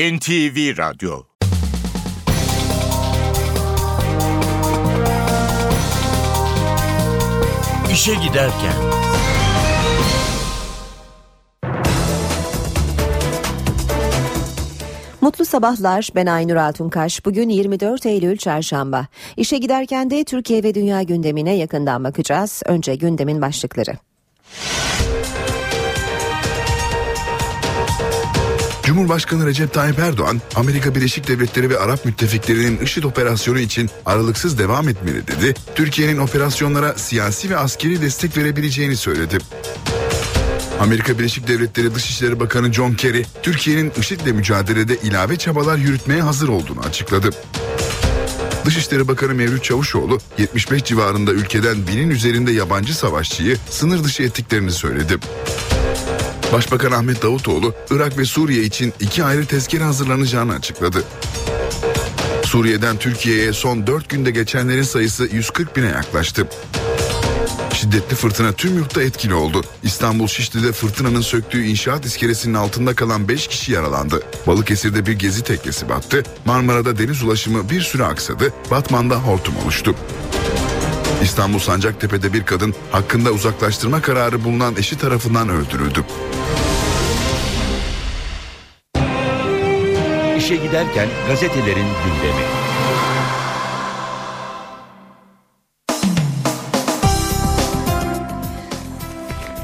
NTV Radyo İşe Giderken Mutlu sabahlar. Ben Aynur Altunkaş. Bugün 24 Eylül Çarşamba. İşe giderken de Türkiye ve dünya gündemine yakından bakacağız. Önce gündemin başlıkları. Cumhurbaşkanı Recep Tayyip Erdoğan, Amerika Birleşik Devletleri ve Arap müttefiklerinin IŞİD operasyonu için aralıksız devam etmeli dedi. Türkiye'nin operasyonlara siyasi ve askeri destek verebileceğini söyledi. Amerika Birleşik Devletleri Dışişleri Bakanı John Kerry, Türkiye'nin IŞİD'le mücadelede ilave çabalar yürütmeye hazır olduğunu açıkladı. Dışişleri Bakanı Mevlüt Çavuşoğlu 75 civarında ülkeden binin üzerinde yabancı savaşçıyı sınır dışı ettiklerini söyledi. Başbakan Ahmet Davutoğlu Irak ve Suriye için iki ayrı tezkere hazırlanacağını açıkladı. Suriye'den Türkiye'ye son 4 günde geçenlerin sayısı 140 bine yaklaştı. Şiddetli fırtına tüm yurtta etkili oldu. İstanbul Şişli'de fırtınanın söktüğü inşaat iskelesinin altında kalan 5 kişi yaralandı. Balıkesir'de bir gezi teknesi battı. Marmara'da deniz ulaşımı bir süre aksadı. Batman'da hortum oluştu. İstanbul Sancaktepe'de bir kadın hakkında uzaklaştırma kararı bulunan eşi tarafından öldürüldü. İşe Giderken gazetelerin gündemi.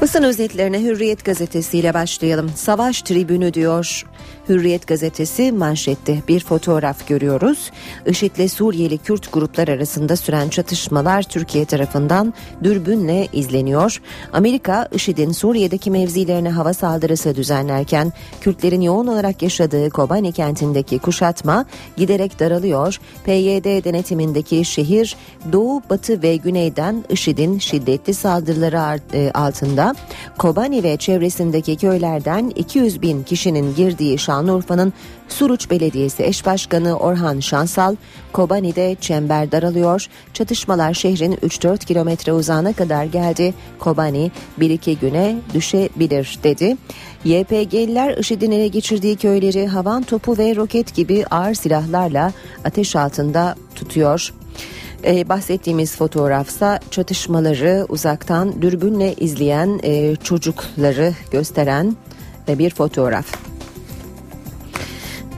Basın özetlerine Hürriyet gazetesiyle başlayalım. Savaş tribünü diyor. Hürriyet gazetesi manşette bir fotoğraf görüyoruz. IŞİD'le Suriyeli Kürt gruplar arasında süren çatışmalar Türkiye tarafından dürbünle izleniyor. Amerika IŞİD'in Suriye'deki mevzilerine hava saldırısı düzenlerken Kürtlerin yoğun olarak yaşadığı Kobani kentindeki kuşatma giderek daralıyor. PYD denetimindeki şehir doğu, batı ve güneyden IŞİD'in şiddetli saldırıları e, altında. Kobani ve çevresindeki köylerden 200 bin kişinin girdiği Şanlıurfa'nın Suruç Belediyesi eş başkanı Orhan Şansal, Kobani'de çember daralıyor, çatışmalar şehrin 3-4 kilometre uzağına kadar geldi, Kobani bir iki güne düşebilir dedi. YPG'liler IŞİD'in ele geçirdiği köyleri havan topu ve roket gibi ağır silahlarla ateş altında tutuyor. Ee, bahsettiğimiz fotoğrafsa çatışmaları uzaktan dürbünle izleyen e, çocukları gösteren e, bir fotoğraf.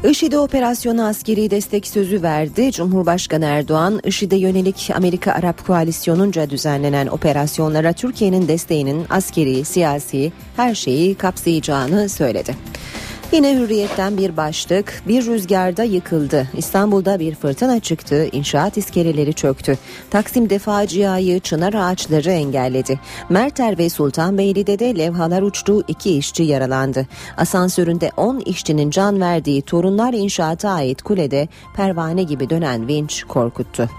IŞİD'e operasyona askeri destek sözü verdi. Cumhurbaşkanı Erdoğan, IŞİD'e yönelik Amerika-Arap koalisyonunca düzenlenen operasyonlara Türkiye'nin desteğinin askeri, siyasi her şeyi kapsayacağını söyledi. Yine hürriyetten bir başlık, bir rüzgarda yıkıldı. İstanbul'da bir fırtına çıktı, inşaat iskeleleri çöktü. Taksim'de faciayı çınar ağaçları engelledi. Merter ve Sultanbeyli'de de levhalar uçtu, iki işçi yaralandı. Asansöründe 10 işçinin can verdiği Torunlar İnşaat'a ait kulede pervane gibi dönen vinç korkuttu.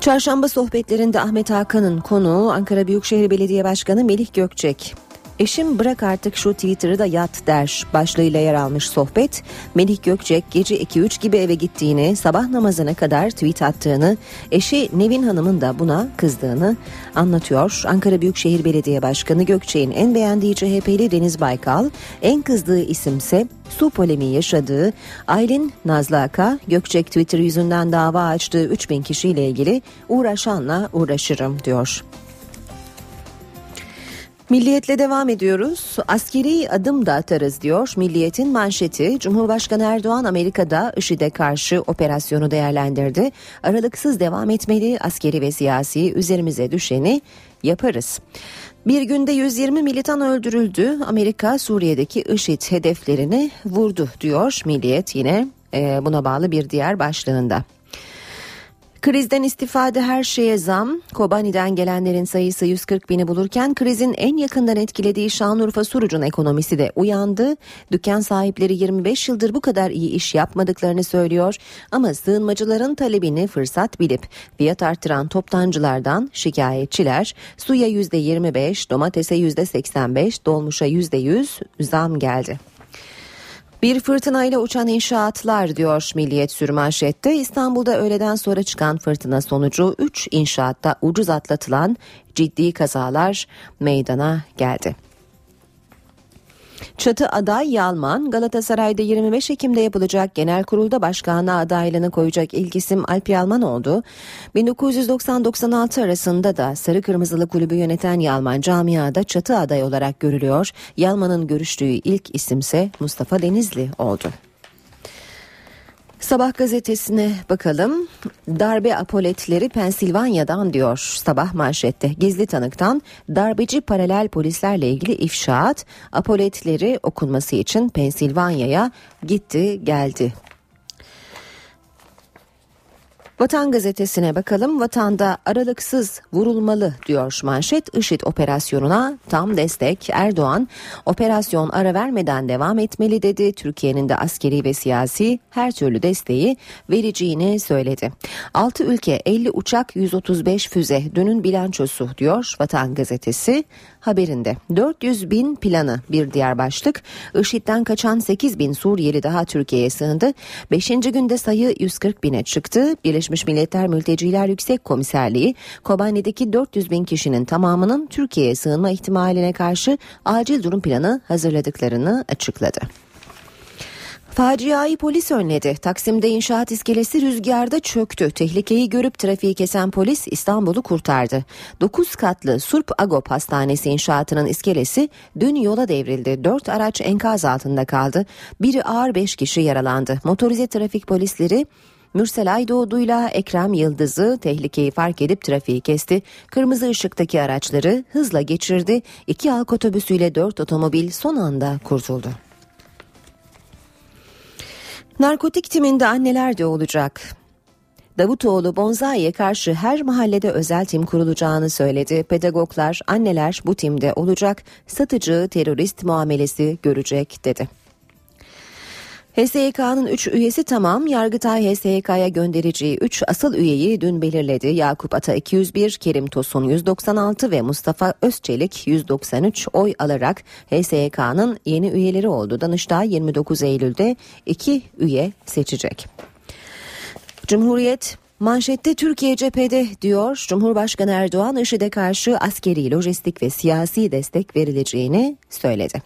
Çarşamba sohbetlerinde Ahmet Hakan'ın konuğu Ankara Büyükşehir Belediye Başkanı Melih Gökçek. Eşim bırak artık şu Twitter'ı da yat der başlığıyla yer almış sohbet. Melih Gökçek gece 2-3 gibi eve gittiğini, sabah namazına kadar tweet attığını, eşi Nevin Hanım'ın da buna kızdığını anlatıyor. Ankara Büyükşehir Belediye Başkanı Gökçek'in en beğendiği CHP'li Deniz Baykal, en kızdığı isimse su polemiği yaşadığı Aylin Nazlı Aka, Gökçek Twitter yüzünden dava açtığı 3000 kişiyle ilgili uğraşanla uğraşırım diyor. Milliyetle devam ediyoruz. Askeri adım da atarız diyor. Milliyetin manşeti Cumhurbaşkanı Erdoğan Amerika'da IŞİD'e karşı operasyonu değerlendirdi. Aralıksız devam etmeli askeri ve siyasi üzerimize düşeni yaparız. Bir günde 120 militan öldürüldü. Amerika Suriye'deki IŞİD hedeflerini vurdu diyor Milliyet yine buna bağlı bir diğer başlığında. Krizden istifade her şeye zam. Kobani'den gelenlerin sayısı 140 bini bulurken krizin en yakından etkilediği Şanlıurfa Suruc'un ekonomisi de uyandı. Dükkan sahipleri 25 yıldır bu kadar iyi iş yapmadıklarını söylüyor. Ama sığınmacıların talebini fırsat bilip fiyat artıran toptancılardan şikayetçiler suya %25, domatese %85, dolmuşa %100 zam geldi. Bir fırtınayla uçan inşaatlar diyor Milliyet sürmanşette. İstanbul'da öğleden sonra çıkan fırtına sonucu 3 inşaatta ucuz atlatılan ciddi kazalar meydana geldi. Çatı aday Yalman, Galatasaray'da 25 Ekim'de yapılacak genel kurulda başkanlığa adaylığını koyacak ilk isim Alp Yalman oldu. 1990-96 arasında da Sarı Kırmızılı Kulübü yöneten Yalman camiada çatı aday olarak görülüyor. Yalman'ın görüştüğü ilk isimse Mustafa Denizli oldu. Sabah gazetesine bakalım. Darbe apoletleri Pensilvanya'dan diyor sabah manşette. Gizli tanıktan darbeci paralel polislerle ilgili ifşaat apoletleri okunması için Pensilvanya'ya gitti geldi Vatan gazetesine bakalım. Vatanda aralıksız vurulmalı diyor manşet. IŞİD operasyonuna tam destek. Erdoğan operasyon ara vermeden devam etmeli dedi. Türkiye'nin de askeri ve siyasi her türlü desteği vereceğini söyledi. 6 ülke 50 uçak 135 füze dünün bilançosu diyor Vatan gazetesi haberinde. 400 bin planı bir diğer başlık. IŞİD'den kaçan 8 bin Suriyeli daha Türkiye'ye sığındı. 5. günde sayı 140 bine çıktı. Birleşmiş Milletler Mülteciler Yüksek Komiserliği Kobani'deki 400 bin kişinin tamamının Türkiye'ye sığınma ihtimaline karşı acil durum planı hazırladıklarını açıkladı. Faciayı polis önledi. Taksim'de inşaat iskelesi rüzgarda çöktü. Tehlikeyi görüp trafiği kesen polis İstanbul'u kurtardı. 9 katlı Surp Agop Hastanesi inşaatının iskelesi dün yola devrildi. 4 araç enkaz altında kaldı. Biri ağır 5 kişi yaralandı. Motorize trafik polisleri Mürsel Aydoğdu'yla Ekrem Yıldız'ı tehlikeyi fark edip trafiği kesti. Kırmızı ışıktaki araçları hızla geçirdi. İki halk otobüsüyle dört otomobil son anda kurtuldu. Narkotik timinde anneler de olacak. Davutoğlu Bonzai'ye karşı her mahallede özel tim kurulacağını söyledi. Pedagoglar, anneler bu timde olacak, satıcı terörist muamelesi görecek dedi. HSYK'nın 3 üyesi tamam. Yargıtay HSYK'ya göndereceği 3 asıl üyeyi dün belirledi. Yakup Ata 201, Kerim Tosun 196 ve Mustafa Özçelik 193 oy alarak HSYK'nın yeni üyeleri oldu. Danıştay 29 Eylül'de 2 üye seçecek. Cumhuriyet Manşette Türkiye cephede diyor Cumhurbaşkanı Erdoğan IŞİD'e karşı askeri, lojistik ve siyasi destek verileceğini söyledi.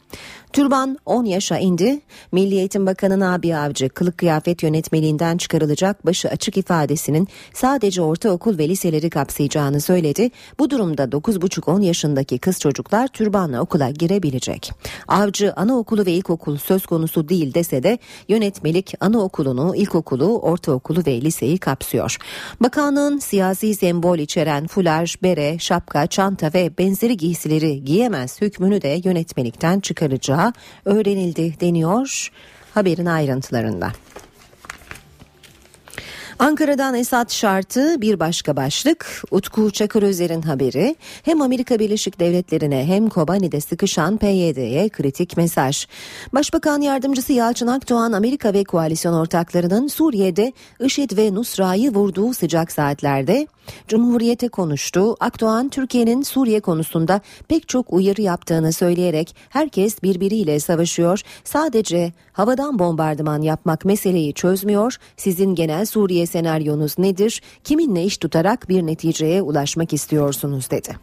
Türban 10 yaşa indi. Milli Eğitim Bakanı Nabi Avcı kılık kıyafet yönetmeliğinden çıkarılacak başı açık ifadesinin sadece ortaokul ve liseleri kapsayacağını söyledi. Bu durumda 9,5-10 yaşındaki kız çocuklar türbanla okula girebilecek. Avcı anaokulu ve ilkokul söz konusu değil dese de yönetmelik anaokulunu, ilkokulu, ortaokulu ve liseyi kapsıyor. Bakanlığın siyasi sembol içeren fular, bere, şapka, çanta ve benzeri giysileri giyemez hükmünü de yönetmelikten çıkaracağı öğrenildi deniyor haberin ayrıntılarında. Ankara'dan Esat şartı bir başka başlık. Utku Çakırözer'in haberi hem Amerika Birleşik Devletleri'ne hem Kobani'de sıkışan PYD'ye kritik mesaj. Başbakan Yardımcısı Yalçın Akdoğan Amerika ve koalisyon ortaklarının Suriye'de IŞİD ve Nusra'yı vurduğu sıcak saatlerde Cumhuriyete konuştu. Akdoğan Türkiye'nin Suriye konusunda pek çok uyarı yaptığını söyleyerek herkes birbiriyle savaşıyor. Sadece havadan bombardıman yapmak meseleyi çözmüyor. Sizin genel Suriye senaryonuz nedir? Kiminle iş tutarak bir neticeye ulaşmak istiyorsunuz dedi.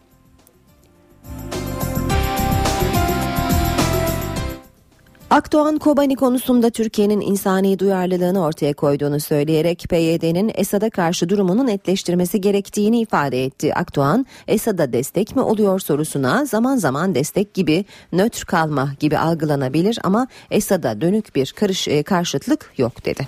Akdoğan Kobani konusunda Türkiye'nin insani duyarlılığını ortaya koyduğunu söyleyerek PYD'nin Esad'a karşı durumunu netleştirmesi gerektiğini ifade etti. Akdoğan, Esad'a destek mi oluyor sorusuna zaman zaman destek gibi nötr kalma gibi algılanabilir ama Esad'a dönük bir karış, e, karşıtlık yok dedi.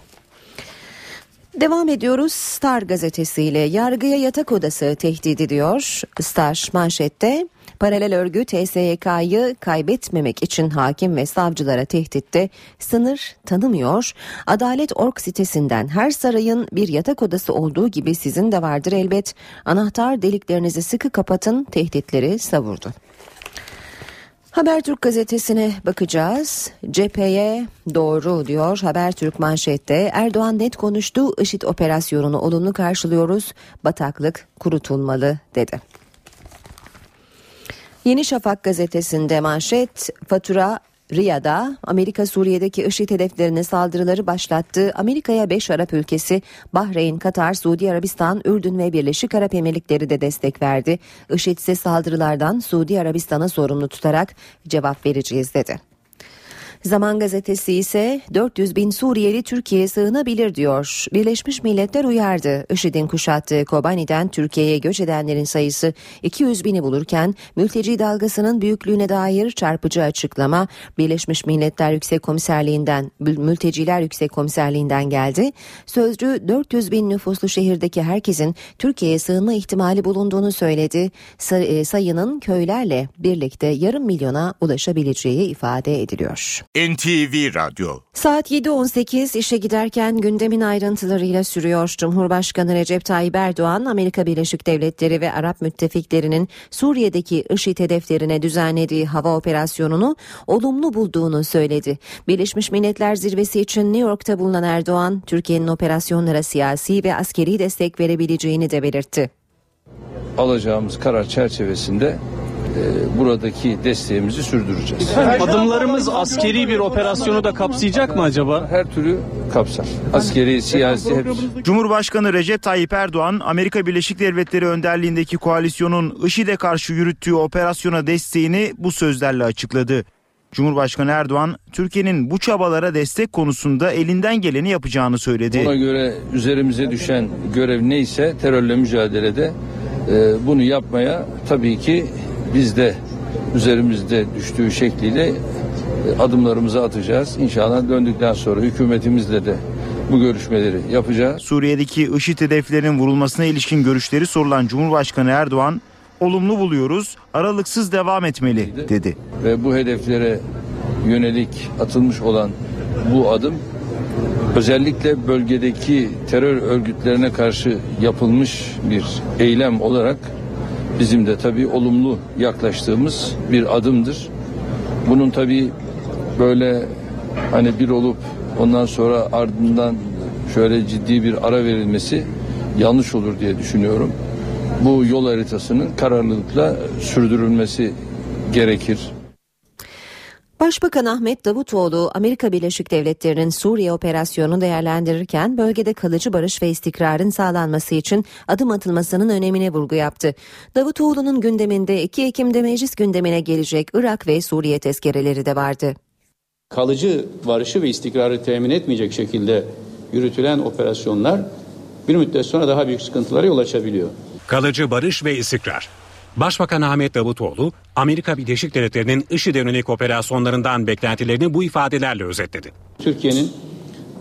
Devam ediyoruz Star gazetesiyle yargıya yatak odası tehdit ediyor. Star manşette Paralel örgüt TSYK'yı kaybetmemek için hakim ve savcılara tehditte sınır tanımıyor. Adalet Org sitesinden her sarayın bir yatak odası olduğu gibi sizin de vardır elbet. Anahtar deliklerinizi sıkı kapatın tehditleri savurdu. Habertürk gazetesine bakacağız. Cepheye doğru diyor Habertürk manşette. Erdoğan net konuştu. IŞİD operasyonunu olumlu karşılıyoruz. Bataklık kurutulmalı dedi. Yeni Şafak gazetesinde manşet fatura Riyad'a Amerika Suriye'deki IŞİD hedeflerine saldırıları başlattı. Amerika'ya 5 Arap ülkesi Bahreyn, Katar, Suudi Arabistan, Ürdün ve Birleşik Arap Emirlikleri de destek verdi. IŞİD ise saldırılardan Suudi Arabistan'a sorumlu tutarak cevap vereceğiz dedi. Zaman gazetesi ise 400 bin Suriyeli Türkiye'ye sığınabilir diyor. Birleşmiş Milletler uyardı. IŞİD'in kuşattığı Kobani'den Türkiye'ye göç edenlerin sayısı 200 bini bulurken mülteci dalgasının büyüklüğüne dair çarpıcı açıklama Birleşmiş Milletler Yüksek Komiserliğinden Mülteciler Yüksek Komiserliğinden geldi. Sözcü 400 bin nüfuslu şehirdeki herkesin Türkiye'ye sığınma ihtimali bulunduğunu söyledi. E, sayının köylerle birlikte yarım milyona ulaşabileceği ifade ediliyor. NTV Radyo Saat 7.18 işe giderken gündemin ayrıntılarıyla sürüyor. Cumhurbaşkanı Recep Tayyip Erdoğan Amerika Birleşik Devletleri ve Arap müttefiklerinin Suriye'deki IŞİD hedeflerine düzenlediği hava operasyonunu olumlu bulduğunu söyledi. Birleşmiş Milletler Zirvesi için New York'ta bulunan Erdoğan, Türkiye'nin operasyonlara siyasi ve askeri destek verebileceğini de belirtti. Alacağımız karar çerçevesinde buradaki desteğimizi sürdüreceğiz. Adımlarımız askeri bir operasyonu da kapsayacak mı acaba? Her türü kapsar. Askeri, siyasi hepsi. Cumhurbaşkanı Recep Tayyip Erdoğan, Amerika Birleşik Devletleri önderliğindeki koalisyonun IŞİD'e karşı yürüttüğü operasyona desteğini bu sözlerle açıkladı. Cumhurbaşkanı Erdoğan, Türkiye'nin bu çabalara destek konusunda elinden geleni yapacağını söyledi. Ona göre üzerimize düşen görev neyse terörle mücadelede e, bunu yapmaya tabii ki biz de üzerimizde düştüğü şekliyle e, adımlarımızı atacağız. İnşallah döndükten sonra hükümetimizle de bu görüşmeleri yapacağız. Suriye'deki IŞİD hedeflerinin vurulmasına ilişkin görüşleri sorulan Cumhurbaşkanı Erdoğan, olumlu buluyoruz, aralıksız devam etmeli dedi. Ve bu hedeflere yönelik atılmış olan bu adım özellikle bölgedeki terör örgütlerine karşı yapılmış bir eylem olarak bizim de tabii olumlu yaklaştığımız bir adımdır. Bunun tabii böyle hani bir olup ondan sonra ardından şöyle ciddi bir ara verilmesi yanlış olur diye düşünüyorum. Bu yol haritasının kararlılıkla sürdürülmesi gerekir. Başbakan Ahmet Davutoğlu Amerika Birleşik Devletleri'nin Suriye operasyonunu değerlendirirken bölgede kalıcı barış ve istikrarın sağlanması için adım atılmasının önemine vurgu yaptı. Davutoğlu'nun gündeminde 2 Ekim'de meclis gündemine gelecek Irak ve Suriye tezkereleri de vardı. Kalıcı barışı ve istikrarı temin etmeyecek şekilde yürütülen operasyonlar bir müddet sonra daha büyük sıkıntılara yol açabiliyor. Kalıcı barış ve istikrar Başbakan Ahmet Davutoğlu, Amerika Birleşik Devletleri'nin IŞİD'e yönelik operasyonlarından beklentilerini bu ifadelerle özetledi. Türkiye'nin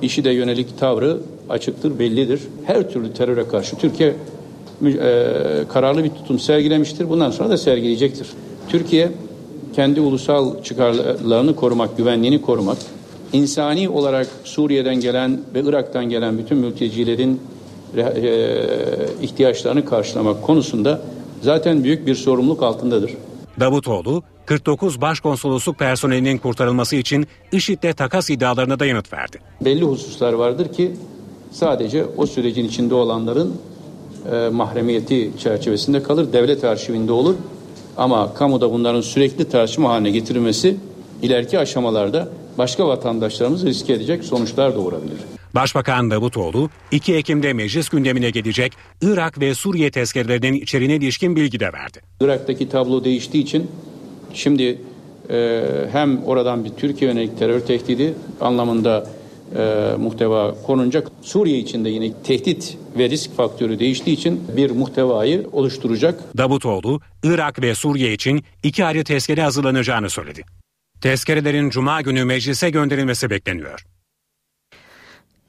IŞİD'e yönelik tavrı açıktır, bellidir. Her türlü teröre karşı Türkiye e, kararlı bir tutum sergilemiştir. Bundan sonra da sergileyecektir. Türkiye kendi ulusal çıkarlarını korumak, güvenliğini korumak, insani olarak Suriye'den gelen ve Irak'tan gelen bütün mültecilerin e, ihtiyaçlarını karşılamak konusunda zaten büyük bir sorumluluk altındadır. Davutoğlu, 49 başkonsolosluk personelinin kurtarılması için IŞİD'le takas iddialarına da yanıt verdi. Belli hususlar vardır ki sadece o sürecin içinde olanların e, mahremiyeti çerçevesinde kalır, devlet arşivinde olur. Ama kamuda bunların sürekli tartışma haline getirilmesi ileriki aşamalarda başka vatandaşlarımız riske edecek sonuçlar doğurabilir. Başbakan Davutoğlu 2 Ekim'de meclis gündemine gelecek Irak ve Suriye tezkerelerinin içeriğine ilişkin bilgi de verdi. Irak'taki tablo değiştiği için şimdi e, hem oradan bir Türkiye yönelik terör tehdidi anlamında e, muhteva konunca Suriye içinde yine tehdit ve risk faktörü değiştiği için bir muhtevayı oluşturacak. Davutoğlu, Irak ve Suriye için iki ayrı tezkere hazırlanacağını söyledi. Tezkerelerin Cuma günü meclise gönderilmesi bekleniyor.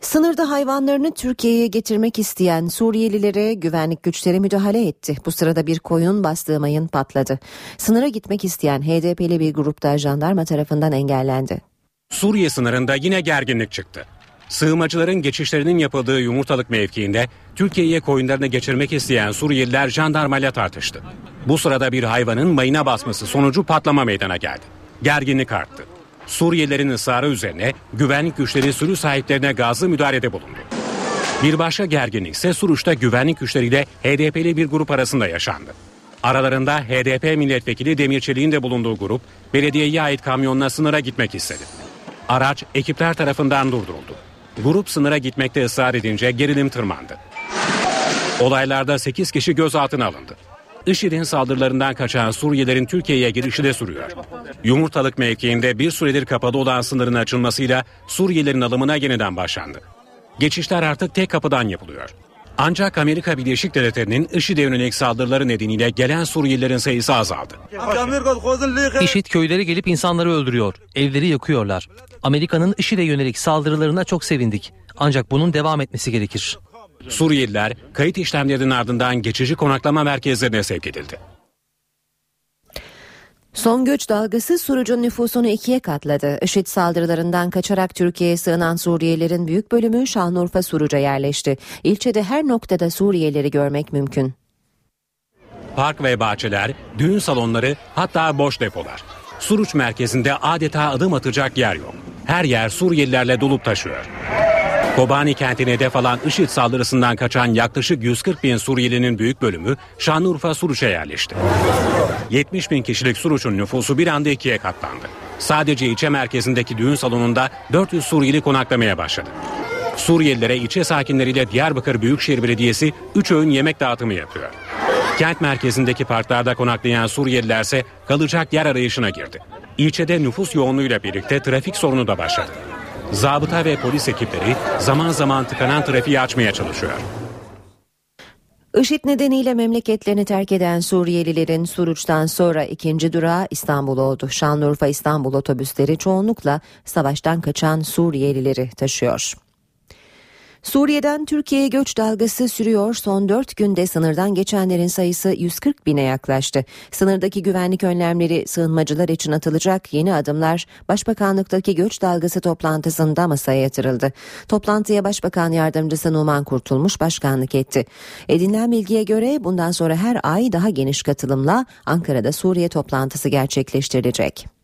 Sınırda hayvanlarını Türkiye'ye getirmek isteyen Suriyelilere güvenlik güçleri müdahale etti. Bu sırada bir koyun bastığı mayın patladı. Sınıra gitmek isteyen HDP'li bir grupta jandarma tarafından engellendi. Suriye sınırında yine gerginlik çıktı. Sığınmacıların geçişlerinin yapıldığı yumurtalık mevkiinde Türkiye'ye koyunlarını geçirmek isteyen Suriyeliler jandarmayla tartıştı. Bu sırada bir hayvanın mayına basması sonucu patlama meydana geldi. Gerginlik arttı. Suriyelilerin ısrarı üzerine güvenlik güçleri sürü sahiplerine gazlı müdahalede bulundu. Bir başka gerginlik ise Suruç'ta güvenlik güçleriyle HDP'li bir grup arasında yaşandı. Aralarında HDP milletvekili Demirçelik'in de bulunduğu grup belediyeye ait kamyonla sınıra gitmek istedi. Araç ekipler tarafından durduruldu. Grup sınıra gitmekte ısrar edince gerilim tırmandı. Olaylarda 8 kişi gözaltına alındı. IŞİD'in saldırılarından kaçan Suriyelilerin Türkiye'ye girişi de sürüyor. Yumurtalık mevkiinde bir süredir kapalı olan sınırın açılmasıyla Suriyelilerin alımına yeniden başlandı. Geçişler artık tek kapıdan yapılıyor. Ancak Amerika Birleşik Devletleri'nin IŞİD'e yönelik saldırıları nedeniyle gelen Suriyelilerin sayısı azaldı. IŞİD köyleri gelip insanları öldürüyor, evleri yakıyorlar. Amerika'nın IŞİD'e yönelik saldırılarına çok sevindik. Ancak bunun devam etmesi gerekir. Suriyeliler kayıt işlemlerinin ardından geçici konaklama merkezlerine sevk edildi. Son göç dalgası Suruc'un nüfusunu ikiye katladı. IŞİD saldırılarından kaçarak Türkiye'ye sığınan Suriyelilerin büyük bölümü Şanlıurfa Suruc'a yerleşti. İlçede her noktada Suriyelileri görmek mümkün. Park ve bahçeler, düğün salonları hatta boş depolar. Suruç merkezinde adeta adım atacak yer yok. Her yer Suriyelilerle dolup taşıyor. Kobani kentine hedef alan IŞİD saldırısından kaçan yaklaşık 140 bin Suriyelinin büyük bölümü Şanlıurfa Suruç'a yerleşti. 70 bin kişilik Suruç'un nüfusu bir anda ikiye katlandı. Sadece ilçe merkezindeki düğün salonunda 400 Suriyeli konaklamaya başladı. Suriyelilere ilçe sakinleriyle Diyarbakır Büyükşehir Belediyesi 3 öğün yemek dağıtımı yapıyor. Kent merkezindeki parklarda konaklayan Suriyeliler ise kalacak yer arayışına girdi. İlçede nüfus yoğunluğuyla birlikte trafik sorunu da başladı. Zabıta ve polis ekipleri zaman zaman tıkanan trafiği açmaya çalışıyor. IŞİD nedeniyle memleketlerini terk eden Suriyelilerin Suruç'tan sonra ikinci durağı İstanbul oldu. Şanlıurfa İstanbul otobüsleri çoğunlukla savaştan kaçan Suriyelileri taşıyor. Suriye'den Türkiye'ye göç dalgası sürüyor. Son 4 günde sınırdan geçenlerin sayısı 140 bine yaklaştı. Sınırdaki güvenlik önlemleri sığınmacılar için atılacak yeni adımlar Başbakanlıktaki göç dalgası toplantısında masaya yatırıldı. Toplantıya Başbakan Yardımcısı Numan Kurtulmuş başkanlık etti. Edinilen bilgiye göre bundan sonra her ay daha geniş katılımla Ankara'da Suriye toplantısı gerçekleştirilecek.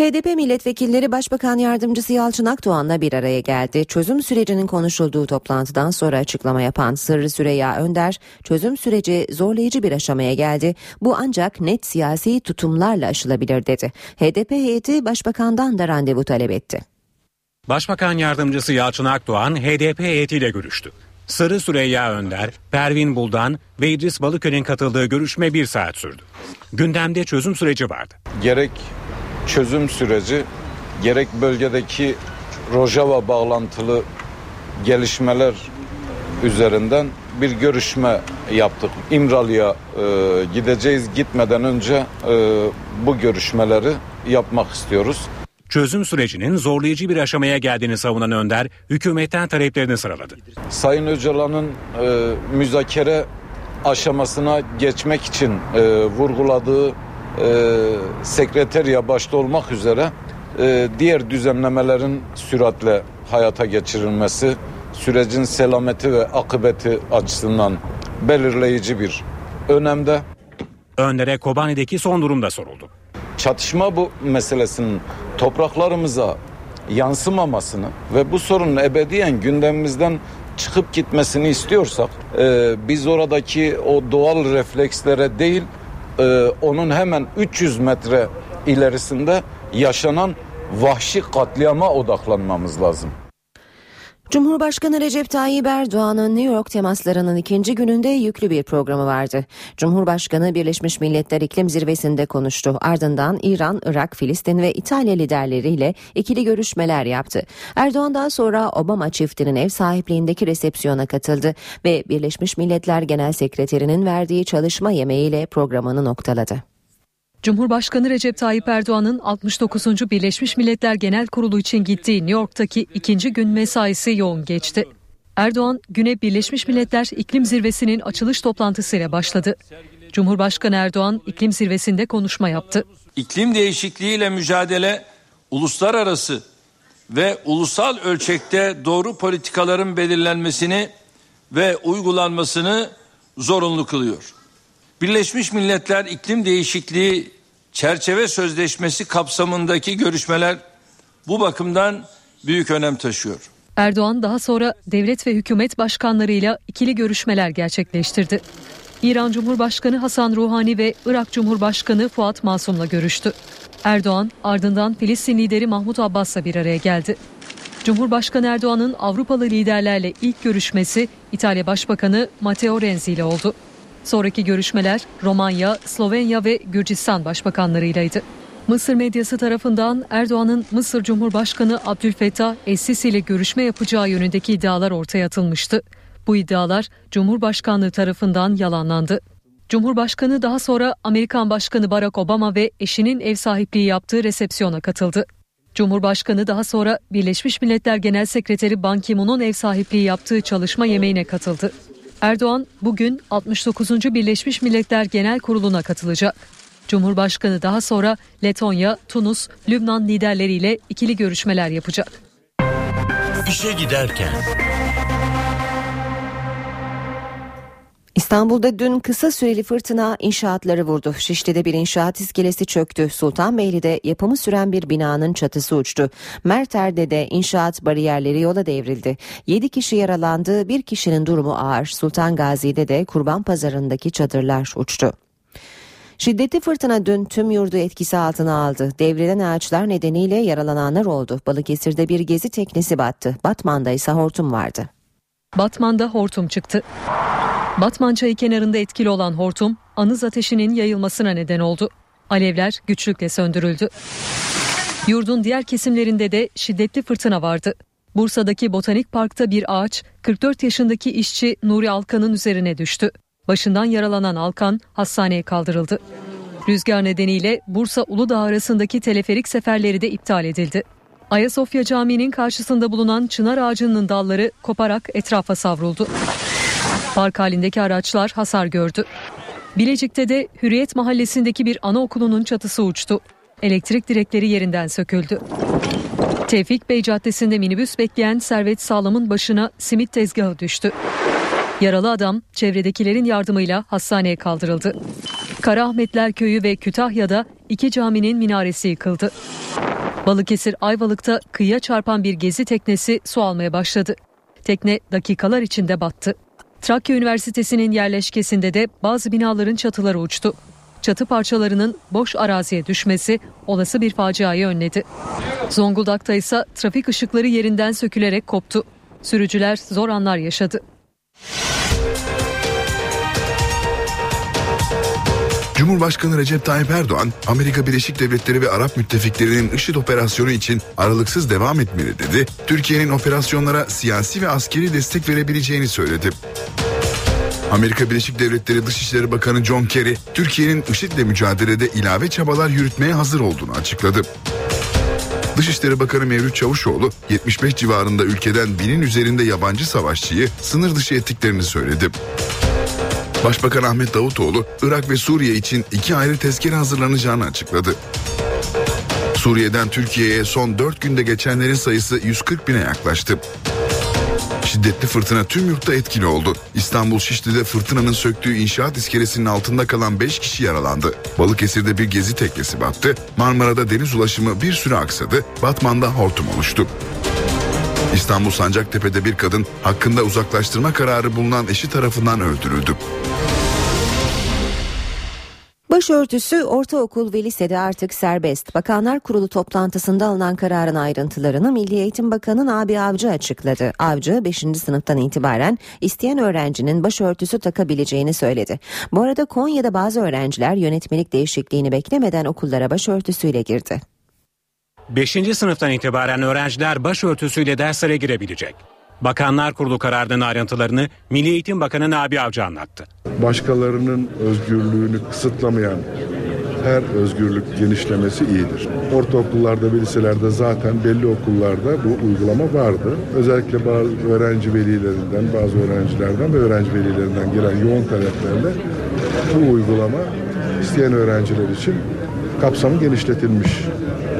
HDP milletvekilleri Başbakan Yardımcısı Yalçın Akdoğan'la bir araya geldi. Çözüm sürecinin konuşulduğu toplantıdan sonra açıklama yapan Sırrı Süreyya Önder, çözüm süreci zorlayıcı bir aşamaya geldi. Bu ancak net siyasi tutumlarla aşılabilir dedi. HDP heyeti Başbakan'dan da randevu talep etti. Başbakan Yardımcısı Yalçın Akdoğan HDP heyetiyle görüştü. Sarı Süreyya Önder, Pervin Buldan ve İdris Balıköl'ün katıldığı görüşme bir saat sürdü. Gündemde çözüm süreci vardı. Gerek çözüm süreci gerek bölgedeki Rojava bağlantılı gelişmeler üzerinden bir görüşme yaptık. İmralı'ya e, gideceğiz gitmeden önce e, bu görüşmeleri yapmak istiyoruz. Çözüm sürecinin zorlayıcı bir aşamaya geldiğini savunan Önder, hükümetten taleplerini sıraladı. Sayın Öcalan'ın e, müzakere aşamasına geçmek için e, vurguladığı e, sekreteriya başta olmak üzere e, diğer düzenlemelerin süratle hayata geçirilmesi sürecin selameti ve akıbeti açısından belirleyici bir önemde. Önder'e Kobani'deki son durum da soruldu. Çatışma bu meselesinin topraklarımıza yansımamasını ve bu sorunun ebediyen gündemimizden çıkıp gitmesini istiyorsak e, biz oradaki o doğal reflekslere değil e, onun hemen 300 metre ilerisinde yaşanan vahşi katliama odaklanmamız lazım. Cumhurbaşkanı Recep Tayyip Erdoğan'ın New York temaslarının ikinci gününde yüklü bir programı vardı. Cumhurbaşkanı Birleşmiş Milletler İklim Zirvesi'nde konuştu. Ardından İran, Irak, Filistin ve İtalya liderleriyle ikili görüşmeler yaptı. Erdoğan daha sonra Obama çiftinin ev sahipliğindeki resepsiyona katıldı ve Birleşmiş Milletler Genel Sekreterinin verdiği çalışma yemeğiyle programını noktaladı. Cumhurbaşkanı Recep Tayyip Erdoğan'ın 69. Birleşmiş Milletler Genel Kurulu için gittiği New York'taki ikinci gün mesaisi yoğun geçti. Erdoğan güne Birleşmiş Milletler İklim Zirvesi'nin açılış toplantısıyla başladı. Cumhurbaşkanı Erdoğan iklim zirvesinde konuşma yaptı. İklim değişikliğiyle mücadele uluslararası ve ulusal ölçekte doğru politikaların belirlenmesini ve uygulanmasını zorunlu kılıyor. Birleşmiş Milletler İklim Değişikliği Çerçeve Sözleşmesi kapsamındaki görüşmeler bu bakımdan büyük önem taşıyor. Erdoğan daha sonra devlet ve hükümet başkanlarıyla ikili görüşmeler gerçekleştirdi. İran Cumhurbaşkanı Hasan Ruhani ve Irak Cumhurbaşkanı Fuat Masum'la görüştü. Erdoğan ardından Filistin lideri Mahmut Abbas'la bir araya geldi. Cumhurbaşkanı Erdoğan'ın Avrupalı liderlerle ilk görüşmesi İtalya Başbakanı Matteo Renzi ile oldu. Sonraki görüşmeler Romanya, Slovenya ve Gürcistan başbakanlarıylaydı. Mısır medyası tarafından Erdoğan'ın Mısır Cumhurbaşkanı Abdülfettah Es-Sisi ile görüşme yapacağı yönündeki iddialar ortaya atılmıştı. Bu iddialar Cumhurbaşkanlığı tarafından yalanlandı. Cumhurbaşkanı daha sonra Amerikan Başkanı Barack Obama ve eşinin ev sahipliği yaptığı resepsiyona katıldı. Cumhurbaşkanı daha sonra Birleşmiş Milletler Genel Sekreteri Ban Ki-moon'un ev sahipliği yaptığı çalışma yemeğine katıldı. Erdoğan bugün 69. Birleşmiş Milletler Genel Kurulu'na katılacak. Cumhurbaşkanı daha sonra Letonya, Tunus, Lübnan liderleriyle ikili görüşmeler yapacak. İşe giderken İstanbul'da dün kısa süreli fırtına inşaatları vurdu. Şişli'de bir inşaat iskelesi çöktü. Sultanbeyli'de yapımı süren bir binanın çatısı uçtu. Merter'de de inşaat bariyerleri yola devrildi. 7 kişi yaralandı, bir kişinin durumu ağır. Sultan Gazi'de de kurban pazarındaki çadırlar uçtu. Şiddetli fırtına dün tüm yurdu etkisi altına aldı. Devrilen ağaçlar nedeniyle yaralananlar oldu. Balıkesir'de bir gezi teknesi battı. Batman'da ise hortum vardı. Batman'da hortum çıktı. Batman çayı kenarında etkili olan hortum anız ateşinin yayılmasına neden oldu. Alevler güçlükle söndürüldü. Yurdun diğer kesimlerinde de şiddetli fırtına vardı. Bursa'daki Botanik Park'ta bir ağaç 44 yaşındaki işçi Nuri Alkan'ın üzerine düştü. Başından yaralanan Alkan hastaneye kaldırıldı. Rüzgar nedeniyle Bursa Uludağ arasındaki teleferik seferleri de iptal edildi. Ayasofya Camii'nin karşısında bulunan çınar ağacının dalları koparak etrafa savruldu. Park halindeki araçlar hasar gördü. Bilecik'te de Hürriyet Mahallesi'ndeki bir anaokulunun çatısı uçtu. Elektrik direkleri yerinden söküldü. Tevfik Bey Caddesi'nde minibüs bekleyen Servet Sağlam'ın başına simit tezgahı düştü. Yaralı adam çevredekilerin yardımıyla hastaneye kaldırıldı. Karaahmetler Köyü ve Kütahya'da iki caminin minaresi yıkıldı. Balıkesir Ayvalık'ta kıyıya çarpan bir gezi teknesi su almaya başladı. Tekne dakikalar içinde battı. Trakya Üniversitesi'nin yerleşkesinde de bazı binaların çatıları uçtu. Çatı parçalarının boş araziye düşmesi olası bir faciayı önledi. Zonguldak'ta ise trafik ışıkları yerinden sökülerek koptu. Sürücüler zor anlar yaşadı. Cumhurbaşkanı Recep Tayyip Erdoğan, Amerika Birleşik Devletleri ve Arap müttefiklerinin IŞİD operasyonu için aralıksız devam etmeli dedi. Türkiye'nin operasyonlara siyasi ve askeri destek verebileceğini söyledi. Amerika Birleşik Devletleri Dışişleri Bakanı John Kerry, Türkiye'nin IŞİD'le mücadelede ilave çabalar yürütmeye hazır olduğunu açıkladı. Dışişleri Bakanı Mevlüt Çavuşoğlu 75 civarında ülkeden binin üzerinde yabancı savaşçıyı sınır dışı ettiklerini söyledi. Başbakan Ahmet Davutoğlu Irak ve Suriye için iki ayrı tezkere hazırlanacağını açıkladı. Suriye'den Türkiye'ye son 4 günde geçenlerin sayısı 140 bine yaklaştı. Şiddetli fırtına tüm yurtta etkili oldu. İstanbul Şişli'de fırtınanın söktüğü inşaat iskelesinin altında kalan 5 kişi yaralandı. Balıkesir'de bir gezi teknesi battı. Marmara'da deniz ulaşımı bir süre aksadı. Batman'da hortum oluştu. İstanbul Sancaktepe'de bir kadın hakkında uzaklaştırma kararı bulunan eşi tarafından öldürüldü. Başörtüsü ortaokul ve lisede artık serbest. Bakanlar Kurulu toplantısında alınan kararın ayrıntılarını Milli Eğitim Bakanı Nabi Avcı açıkladı. Avcı 5. sınıftan itibaren isteyen öğrencinin başörtüsü takabileceğini söyledi. Bu arada Konya'da bazı öğrenciler yönetmelik değişikliğini beklemeden okullara başörtüsüyle girdi. 5. sınıftan itibaren öğrenciler başörtüsüyle derslere girebilecek. Bakanlar Kurulu kararının ayrıntılarını Milli Eğitim Bakanı Nabi Avcı anlattı. Başkalarının özgürlüğünü kısıtlamayan her özgürlük genişlemesi iyidir. Ortaokullarda liselerde zaten belli okullarda bu uygulama vardı. Özellikle bazı öğrenci velilerinden, bazı öğrencilerden ve öğrenci velilerinden gelen yoğun taleplerle bu uygulama isteyen öğrenciler için kapsamı genişletilmiş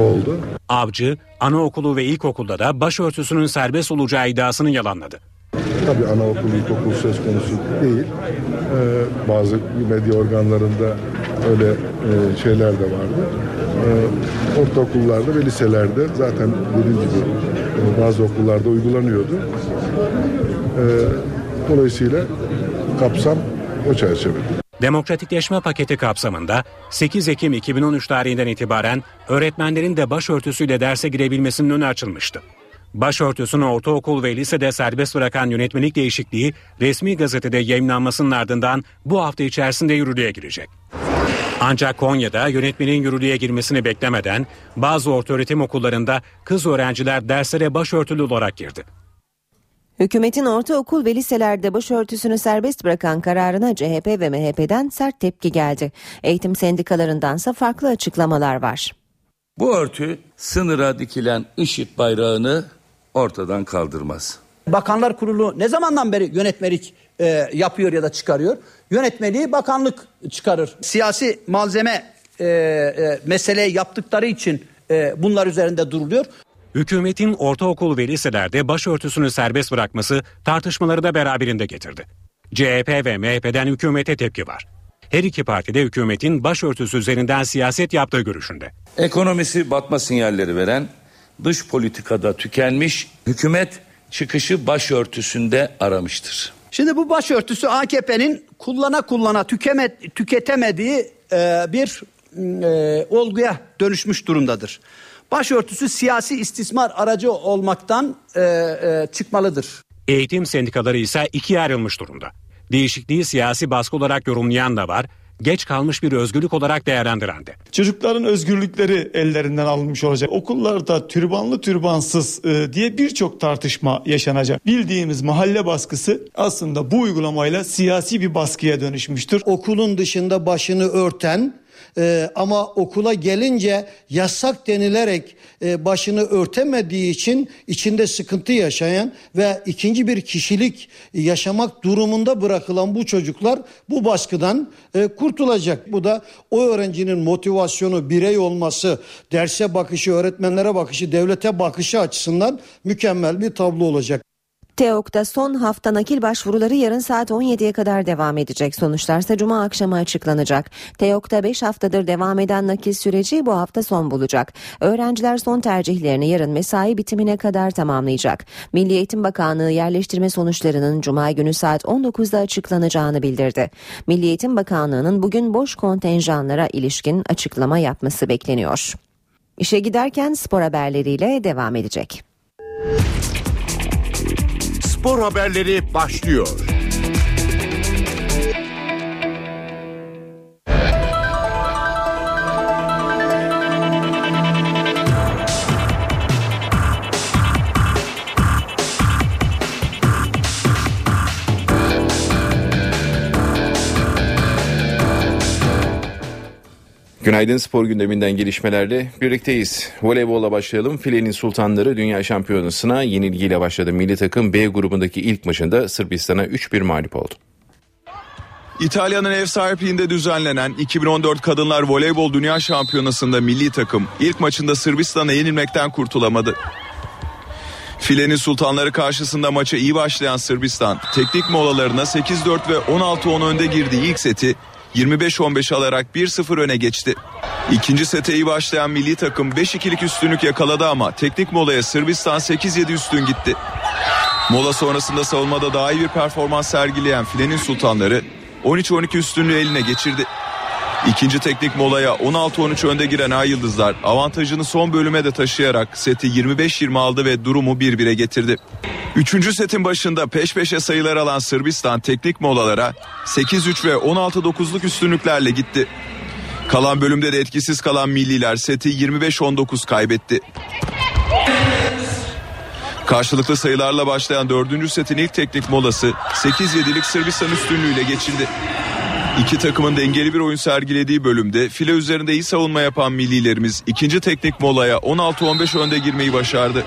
oldu. Avcı, anaokulu ve ilkokulda da başörtüsünün serbest olacağı iddiasını yalanladı. Tabii anaokul, ilkokul söz konusu değil. Ee, bazı medya organlarında öyle e, şeyler de vardı. Ee, ortaokullarda ve liselerde zaten dediğim gibi e, bazı okullarda uygulanıyordu. Ee, dolayısıyla kapsam o çerçevede. Demokratikleşme paketi kapsamında 8 Ekim 2013 tarihinden itibaren öğretmenlerin de başörtüsüyle derse girebilmesinin önü açılmıştı. Başörtüsünü ortaokul ve lisede serbest bırakan yönetmelik değişikliği resmi gazetede yayınlanmasının ardından bu hafta içerisinde yürürlüğe girecek. Ancak Konya'da yönetmenin yürürlüğe girmesini beklemeden bazı ortaöğretim okullarında kız öğrenciler derslere başörtülü olarak girdi. Hükümetin ortaokul ve liselerde başörtüsünü serbest bırakan kararına CHP ve MHP'den sert tepki geldi. Eğitim sendikalarındansa farklı açıklamalar var. Bu örtü sınıra dikilen IŞİD bayrağını ortadan kaldırmaz. Bakanlar Kurulu ne zamandan beri yönetmelik e, yapıyor ya da çıkarıyor? Yönetmeliği bakanlık çıkarır. Siyasi malzeme e, e, mesele yaptıkları için e, bunlar üzerinde duruluyor. Hükümetin ortaokul ve liselerde başörtüsünü serbest bırakması tartışmaları da beraberinde getirdi. CHP ve MHP'den hükümete tepki var. Her iki parti de hükümetin başörtüsü üzerinden siyaset yaptığı görüşünde. Ekonomisi batma sinyalleri veren, dış politikada tükenmiş hükümet çıkışı başörtüsünde aramıştır. Şimdi bu başörtüsü AKP'nin kullana kullana tükeme, tüketemediği e, bir e, olguya dönüşmüş durumdadır. Başörtüsü siyasi istismar aracı olmaktan e, e, çıkmalıdır. Eğitim sendikaları ise ikiye ayrılmış durumda. Değişikliği siyasi baskı olarak yorumlayan da var, geç kalmış bir özgürlük olarak değerlendiren de. Çocukların özgürlükleri ellerinden alınmış olacak. Okullarda türbanlı türbansız e, diye birçok tartışma yaşanacak. Bildiğimiz mahalle baskısı aslında bu uygulamayla siyasi bir baskıya dönüşmüştür. Okulun dışında başını örten ee, ama okula gelince yasak denilerek e, başını örtemediği için içinde sıkıntı yaşayan ve ikinci bir kişilik yaşamak durumunda bırakılan bu çocuklar bu baskıdan e, kurtulacak. Bu da o öğrencinin motivasyonu, birey olması, derse bakışı, öğretmenlere bakışı, devlete bakışı açısından mükemmel bir tablo olacak. TEOK'ta son hafta nakil başvuruları yarın saat 17'ye kadar devam edecek. Sonuçlarsa cuma akşamı açıklanacak. TEOK'ta 5 haftadır devam eden nakil süreci bu hafta son bulacak. Öğrenciler son tercihlerini yarın mesai bitimine kadar tamamlayacak. Milli Eğitim Bakanlığı yerleştirme sonuçlarının cuma günü saat 19'da açıklanacağını bildirdi. Milli Eğitim Bakanlığı'nın bugün boş kontenjanlara ilişkin açıklama yapması bekleniyor. İşe giderken spor haberleriyle devam edecek spor haberleri başlıyor. Günaydın spor gündeminden gelişmelerle birlikteyiz. Voleybolla başlayalım. Filenin Sultanları Dünya Şampiyonası'na yenilgiyle başladı. Milli takım B grubundaki ilk maçında Sırbistan'a 3-1 mağlup oldu. İtalya'nın ev sahipliğinde düzenlenen 2014 Kadınlar Voleybol Dünya Şampiyonası'nda milli takım ilk maçında Sırbistan'a yenilmekten kurtulamadı. Filenin sultanları karşısında maça iyi başlayan Sırbistan teknik molalarına 8-4 ve 16-10 önde girdiği ilk seti 25-15 alarak 1-0 öne geçti. İkinci sete iyi başlayan milli takım 5-2'lik üstünlük yakaladı ama teknik molaya Sırbistan 8-7 üstün gitti. Mola sonrasında savunmada daha iyi bir performans sergileyen filenin sultanları 13-12 üstünlüğü eline geçirdi. İkinci teknik molaya 16-13 önde giren Ay Yıldızlar avantajını son bölüme de taşıyarak seti 25-20 aldı ve durumu 1-1'e getirdi. Üçüncü setin başında peş peşe sayılar alan Sırbistan teknik molalara 8-3 ve 16-9'luk üstünlüklerle gitti. Kalan bölümde de etkisiz kalan milliler seti 25-19 kaybetti. Karşılıklı sayılarla başlayan dördüncü setin ilk teknik molası 8-7'lik Sırbistan üstünlüğüyle geçildi. İki takımın dengeli bir oyun sergilediği bölümde file üzerinde iyi savunma yapan millilerimiz ikinci teknik molaya 16-15 önde girmeyi başardı.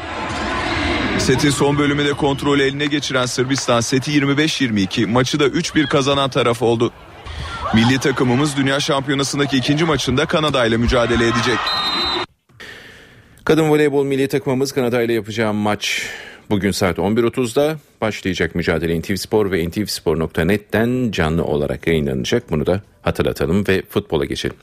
Setin son bölümünde kontrolü eline geçiren Sırbistan seti 25-22 maçı da 3-1 kazanan taraf oldu. Milli takımımız Dünya Şampiyonası'ndaki ikinci maçında Kanada ile mücadele edecek. Kadın voleybol milli takımımız Kanada ile yapacağı maç Bugün saat 11.30'da başlayacak mücadele NTV Spor ve ntvspor.net'ten canlı olarak yayınlanacak. Bunu da hatırlatalım ve futbola geçelim.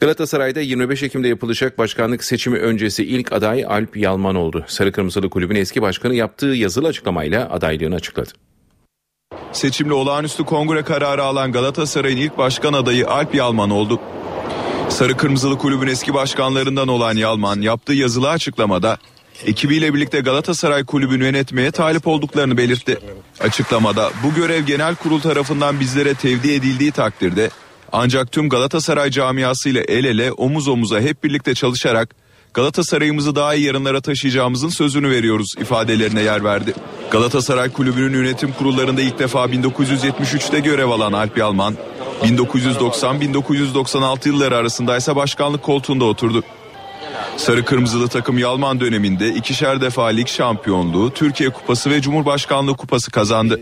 Galatasaray'da 25 Ekim'de yapılacak başkanlık seçimi öncesi ilk aday Alp Yalman oldu. Sarı Kırmızılı Kulübün eski başkanı yaptığı yazılı açıklamayla adaylığını açıkladı. Seçimli olağanüstü kongre kararı alan Galatasaray'ın ilk başkan adayı Alp Yalman oldu. Sarı Kırmızılı Kulübün eski başkanlarından olan Yalman yaptığı yazılı açıklamada ekibiyle birlikte Galatasaray Kulübü'nü yönetmeye talip olduklarını belirtti. Açıklamada bu görev genel kurul tarafından bizlere tevdi edildiği takdirde ancak tüm Galatasaray camiası ile el ele omuz omuza hep birlikte çalışarak Galatasaray'ımızı daha iyi yarınlara taşıyacağımızın sözünü veriyoruz ifadelerine yer verdi. Galatasaray Kulübü'nün yönetim kurullarında ilk defa 1973'te görev alan Alp Yalman, 1990-1996 yılları arasında ise başkanlık koltuğunda oturdu. Sarı Kırmızılı takım Yalman döneminde ikişer defa lig şampiyonluğu, Türkiye Kupası ve Cumhurbaşkanlığı Kupası kazandı.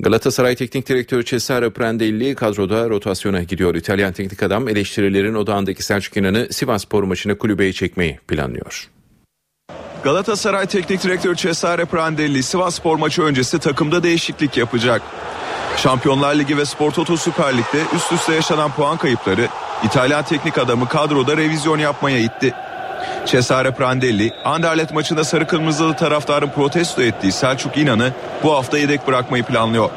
Galatasaray Teknik Direktörü Cesare Prandelli kadroda rotasyona gidiyor. İtalyan teknik adam eleştirilerin odağındaki Selçuk İnan'ı Sivasspor maçına kulübeye çekmeyi planlıyor. Galatasaray Teknik Direktörü Cesare Prandelli Sivasspor maçı öncesi takımda değişiklik yapacak. Şampiyonlar Ligi ve Spor Toto Süper Lig'de üst üste yaşanan puan kayıpları İtalyan teknik adamı kadroda revizyon yapmaya itti. Cesare Prandelli, Anderlet maçında sarı kırmızılı taraftarın protesto ettiği Selçuk İnan'ı bu hafta yedek bırakmayı planlıyor.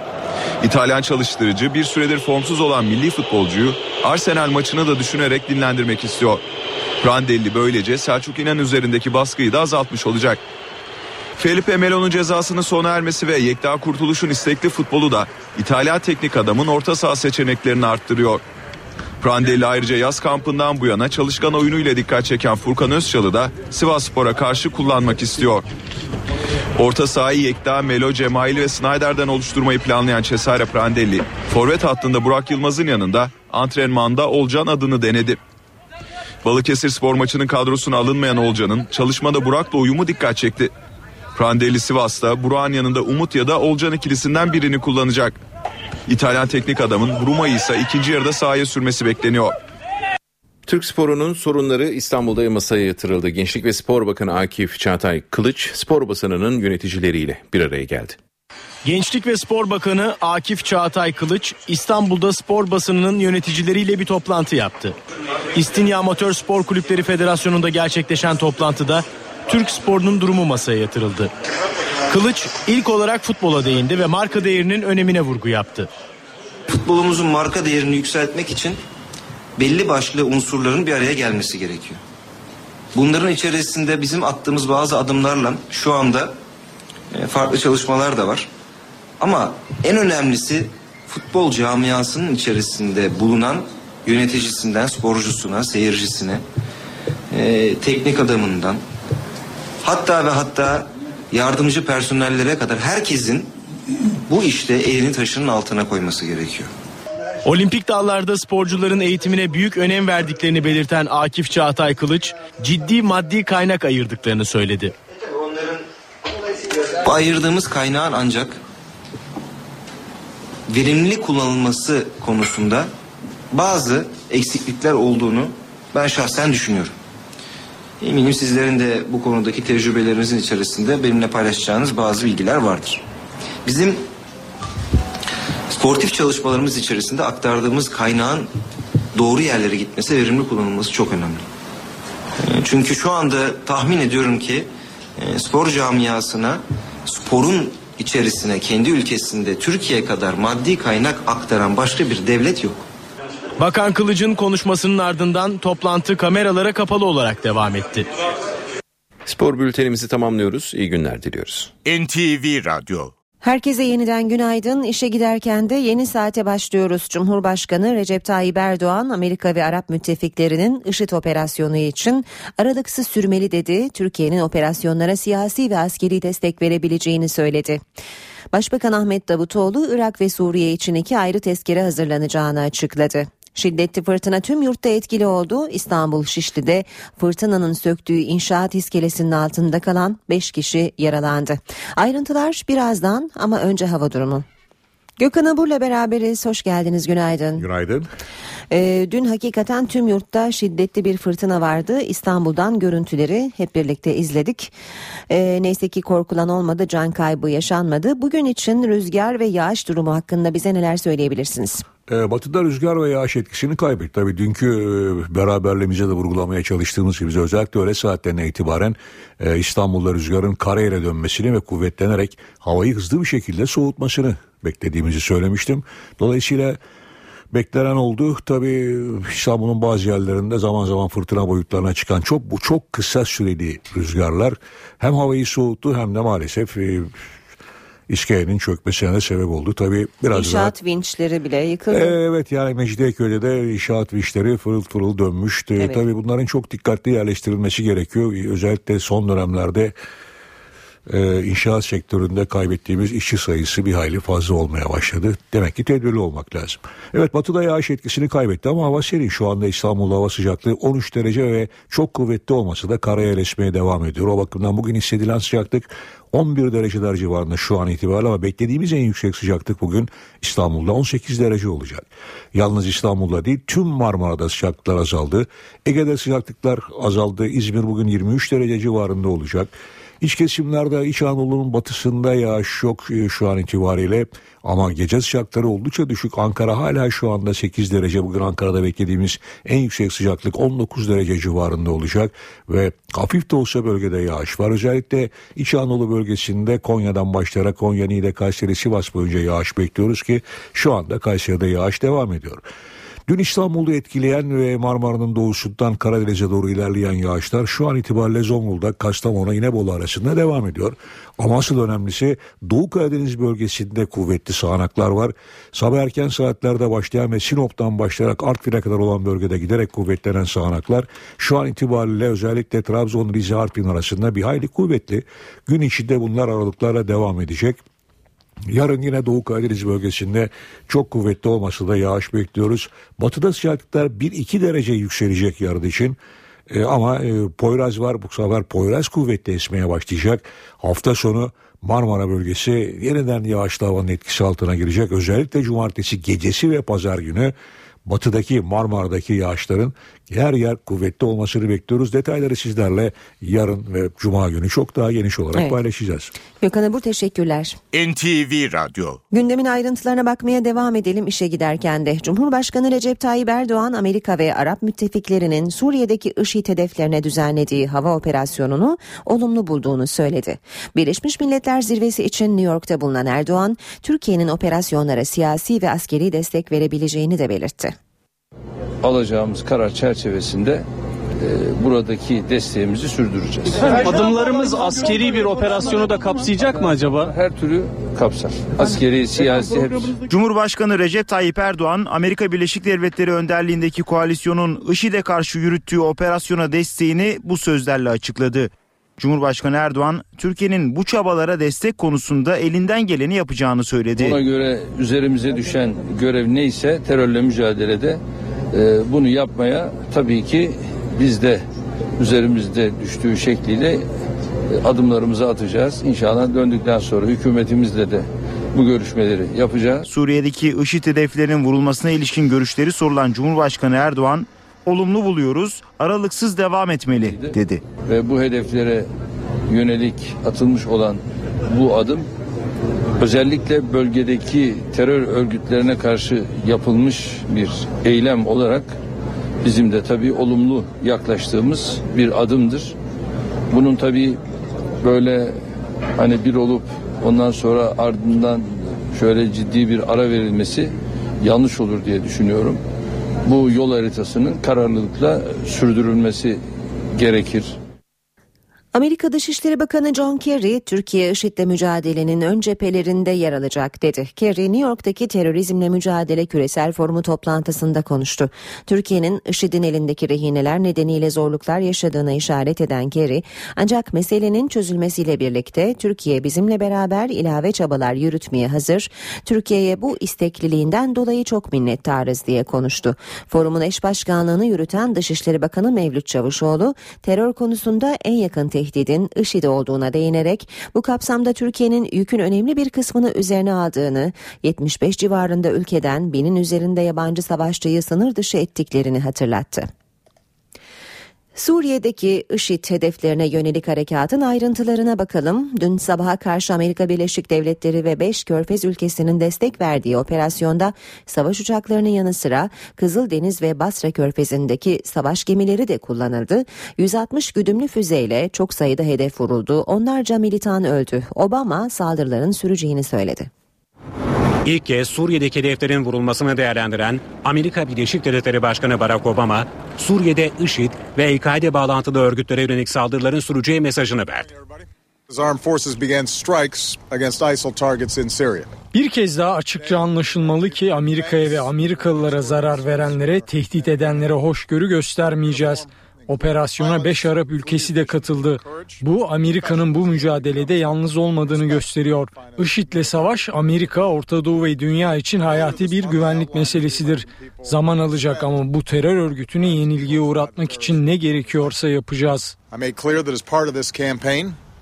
İtalyan çalıştırıcı bir süredir formsuz olan milli futbolcuyu Arsenal maçını da düşünerek dinlendirmek istiyor. Prandelli böylece Selçuk İnan üzerindeki baskıyı da azaltmış olacak. Felipe Melo'nun cezasının sona ermesi ve Yekta Kurtuluş'un istekli futbolu da İtalyan teknik adamın orta saha seçeneklerini arttırıyor. Prandelli ayrıca yaz kampından bu yana çalışkan oyunuyla dikkat çeken Furkan Özçal'ı da Sivas Spor'a karşı kullanmak istiyor. Orta sahayı Yekta, Melo, Cemail ve Snyder'den oluşturmayı planlayan Cesare Prandelli, forvet hattında Burak Yılmaz'ın yanında antrenmanda Olcan adını denedi. Balıkesir spor maçının kadrosuna alınmayan Olcan'ın çalışmada Burak'la uyumu dikkat çekti. Prandelli Sivas'ta Burak'ın yanında Umut ya da Olcan ikilisinden birini kullanacak. İtalyan teknik adamın Bruma'yı ise ikinci yarıda sahaya sürmesi bekleniyor. Türk sporunun sorunları İstanbul'da masaya yatırıldı. Gençlik ve Spor Bakanı Akif Çağatay Kılıç spor basınının yöneticileriyle bir araya geldi. Gençlik ve Spor Bakanı Akif Çağatay Kılıç İstanbul'da spor basınının yöneticileriyle bir toplantı yaptı. İstinye Amatör Spor Kulüpleri Federasyonu'nda gerçekleşen toplantıda Türk sporunun durumu masaya yatırıldı. Kılıç ilk olarak futbola değindi ve marka değerinin önemine vurgu yaptı. Futbolumuzun marka değerini yükseltmek için belli başlı unsurların bir araya gelmesi gerekiyor. Bunların içerisinde bizim attığımız bazı adımlarla şu anda e, farklı çalışmalar da var. Ama en önemlisi futbol camiasının içerisinde bulunan yöneticisinden sporcusuna, seyircisine, e, teknik adamından hatta ve hatta yardımcı personellere kadar herkesin bu işte elini taşının altına koyması gerekiyor. Olimpik dallarda sporcuların eğitimine büyük önem verdiklerini belirten Akif Çağatay Kılıç, ciddi maddi kaynak ayırdıklarını söyledi. Bu ayırdığımız kaynağın ancak verimli kullanılması konusunda bazı eksiklikler olduğunu ben şahsen düşünüyorum. Eminim sizlerin de bu konudaki tecrübelerinizin içerisinde benimle paylaşacağınız bazı bilgiler vardır. Bizim sportif çalışmalarımız içerisinde aktardığımız kaynağın doğru yerlere gitmesi, verimli kullanılması çok önemli. Çünkü şu anda tahmin ediyorum ki spor camiasına sporun içerisine kendi ülkesinde Türkiye kadar maddi kaynak aktaran başka bir devlet yok. Bakan Kılıç'ın konuşmasının ardından toplantı kameralara kapalı olarak devam etti. Spor bültenimizi tamamlıyoruz. İyi günler diliyoruz. NTV Radyo Herkese yeniden günaydın. İşe giderken de yeni saate başlıyoruz. Cumhurbaşkanı Recep Tayyip Erdoğan Amerika ve Arap müttefiklerinin IŞİD operasyonu için aralıksız sürmeli dedi. Türkiye'nin operasyonlara siyasi ve askeri destek verebileceğini söyledi. Başbakan Ahmet Davutoğlu Irak ve Suriye için iki ayrı tezkere hazırlanacağını açıkladı. Şiddetli fırtına tüm yurtta etkili oldu. İstanbul Şişli'de fırtınanın söktüğü inşaat iskelesinin altında kalan 5 kişi yaralandı. Ayrıntılar birazdan ama önce hava durumu. Gökhan Abur'la beraberiz. Hoş geldiniz. Günaydın. Günaydın. Ee, dün hakikaten tüm yurtta şiddetli bir fırtına vardı. İstanbul'dan görüntüleri hep birlikte izledik. Ee, neyse ki korkulan olmadı, can kaybı yaşanmadı. Bugün için rüzgar ve yağış durumu hakkında bize neler söyleyebilirsiniz? Ee, batı'da rüzgar ve yağış etkisini kaybetti. Tabii dünkü e, beraberliğimize de vurgulamaya çalıştığımız gibi özellikle öğle saatlerine itibaren e, İstanbul'da rüzgarın karayere dönmesini ve kuvvetlenerek havayı hızlı bir şekilde soğutmasını beklediğimizi söylemiştim. Dolayısıyla beklenen oldu. Tabii İstanbul'un bazı yerlerinde zaman zaman fırtına boyutlarına çıkan çok bu çok kısa süreli rüzgarlar hem havayı soğuttu hem de maalesef e, iskelenin çökmesine sebep oldu. Tabii biraz İnşaat daha... vinçleri bile yıkıldı. Evet yani Mecidiyeköy'de de inşaat vinçleri fırıl fırıl dönmüştü. Evet. Tabii bunların çok dikkatli yerleştirilmesi gerekiyor. Özellikle son dönemlerde e, inşaat sektöründe kaybettiğimiz işçi sayısı bir hayli fazla olmaya başladı. Demek ki tedbirli olmak lazım. Evet batıda yağış etkisini kaybetti ama hava serin. Şu anda İstanbul'da hava sıcaklığı 13 derece ve çok kuvvetli olmasa da karaya esmeye devam ediyor. O bakımdan bugün hissedilen sıcaklık 11 dereceler civarında şu an itibariyle ama beklediğimiz en yüksek sıcaklık bugün İstanbul'da 18 derece olacak. Yalnız İstanbul'da değil tüm Marmara'da sıcaklıklar azaldı. Ege'de sıcaklıklar azaldı. İzmir bugün 23 derece civarında olacak. İç kesimlerde İç Anadolu'nun batısında yağış yok e, şu an itibariyle ama gece sıcaklıkları oldukça düşük. Ankara hala şu anda 8 derece. Bugün Ankara'da beklediğimiz en yüksek sıcaklık 19 derece civarında olacak ve hafif de olsa bölgede yağış var. Özellikle İç Anadolu bölgesinde Konya'dan başlayarak Konya, Niğde, Kayseri, Sivas boyunca yağış bekliyoruz ki şu anda Kayseri'de yağış devam ediyor. Dün İstanbul'u etkileyen ve Marmara'nın doğusundan Karadeniz'e doğru ilerleyen yağışlar şu an itibariyle Zonguldak, Kastamonu, İnebolu arasında devam ediyor. Ama asıl önemlisi Doğu Karadeniz bölgesinde kuvvetli sağanaklar var. Sabah erken saatlerde başlayan ve Sinop'tan başlayarak Artvin'e kadar olan bölgede giderek kuvvetlenen sağanaklar şu an itibariyle özellikle Trabzon, Rize, Artvin arasında bir hayli kuvvetli. Gün içinde bunlar aralıklarla devam edecek. Yarın yine Doğu Karadeniz bölgesinde çok kuvvetli olmasa da yağış bekliyoruz. Batıda sıcaklıklar 1-2 derece yükselecek yarın için. E, ama e, Poyraz var bu sefer Poyraz kuvvetli esmeye başlayacak. Hafta sonu Marmara bölgesi yeniden yağışlı havanın etkisi altına girecek. Özellikle cumartesi gecesi ve pazar günü batıdaki Marmara'daki yağışların yer yer kuvvetli olmasını bekliyoruz. Detayları sizlerle yarın ve cuma günü çok daha geniş olarak Evet. paylaşacağız. Gökhan Abur teşekkürler. NTV Radyo Gündemin ayrıntılarına bakmaya devam edelim işe giderken de. Cumhurbaşkanı Recep Tayyip Erdoğan Amerika ve Arap müttefiklerinin Suriye'deki IŞİD hedeflerine düzenlediği hava operasyonunu olumlu bulduğunu söyledi. Birleşmiş Milletler Zirvesi için New York'ta bulunan Erdoğan, Türkiye'nin operasyonlara siyasi ve askeri destek verebileceğini de belirtti. Alacağımız karar çerçevesinde e, buradaki desteğimizi sürdüreceğiz. Adımlarımız askeri bir operasyonu da kapsayacak mı acaba? Her türü kapsar. Askeri, siyasi hepsi. Cumhurbaşkanı Recep Tayyip Erdoğan, Amerika Birleşik Devletleri önderliğindeki koalisyonun IŞİD'e karşı yürüttüğü operasyona desteğini bu sözlerle açıkladı. Cumhurbaşkanı Erdoğan, Türkiye'nin bu çabalara destek konusunda elinden geleni yapacağını söyledi. Ona göre üzerimize düşen görev neyse terörle mücadelede e, bunu yapmaya tabii ki biz de üzerimizde düştüğü şekliyle e, adımlarımızı atacağız. İnşallah döndükten sonra hükümetimizle de bu görüşmeleri yapacağız. Suriye'deki IŞİD hedeflerinin vurulmasına ilişkin görüşleri sorulan Cumhurbaşkanı Erdoğan, olumlu buluyoruz, aralıksız devam etmeli dedi. Ve bu hedeflere yönelik atılmış olan bu adım özellikle bölgedeki terör örgütlerine karşı yapılmış bir eylem olarak bizim de tabii olumlu yaklaştığımız bir adımdır. Bunun tabii böyle hani bir olup ondan sonra ardından şöyle ciddi bir ara verilmesi yanlış olur diye düşünüyorum. Bu yol haritasının kararlılıkla sürdürülmesi gerekir. Amerika Dışişleri Bakanı John Kerry, Türkiye IŞİD'le mücadelenin ön cephelerinde yer alacak dedi. Kerry, New York'taki terörizmle mücadele küresel forumu toplantısında konuştu. Türkiye'nin IŞİD'in elindeki rehineler nedeniyle zorluklar yaşadığına işaret eden Kerry, ancak meselenin çözülmesiyle birlikte Türkiye bizimle beraber ilave çabalar yürütmeye hazır. Türkiye'ye bu istekliliğinden dolayı çok minnettarız diye konuştu. Forumun eş başkanlığını yürüten Dışişleri Bakanı Mevlüt Çavuşoğlu, terör konusunda en yakın tehdidin IŞİD olduğuna değinerek bu kapsamda Türkiye'nin yükün önemli bir kısmını üzerine aldığını, 75 civarında ülkeden binin üzerinde yabancı savaşçıyı sınır dışı ettiklerini hatırlattı. Suriye'deki IŞİD hedeflerine yönelik harekatın ayrıntılarına bakalım. Dün sabaha karşı Amerika Birleşik Devletleri ve 5 Körfez ülkesinin destek verdiği operasyonda savaş uçaklarının yanı sıra Kızıldeniz ve Basra Körfezi'ndeki savaş gemileri de kullanıldı. 160 güdümlü füzeyle çok sayıda hedef vuruldu. Onlarca militan öldü. Obama saldırıların süreceğini söyledi. İlk kez Suriye'deki hedeflerin vurulmasını değerlendiren Amerika Birleşik Devletleri Başkanı Barack Obama, Suriye'de IŞİD ve El-Kaide bağlantılı örgütlere yönelik saldırıların süreceği mesajını verdi. Bir kez daha açıkça anlaşılmalı ki Amerika'ya ve Amerikalılara zarar verenlere, tehdit edenlere hoşgörü göstermeyeceğiz. Operasyona 5 Arap ülkesi de katıldı. Bu Amerika'nın bu mücadelede yalnız olmadığını gösteriyor. IŞİD'le savaş Amerika, Orta Doğu ve dünya için hayati bir güvenlik meselesidir. Zaman alacak ama bu terör örgütünü yenilgiye uğratmak için ne gerekiyorsa yapacağız.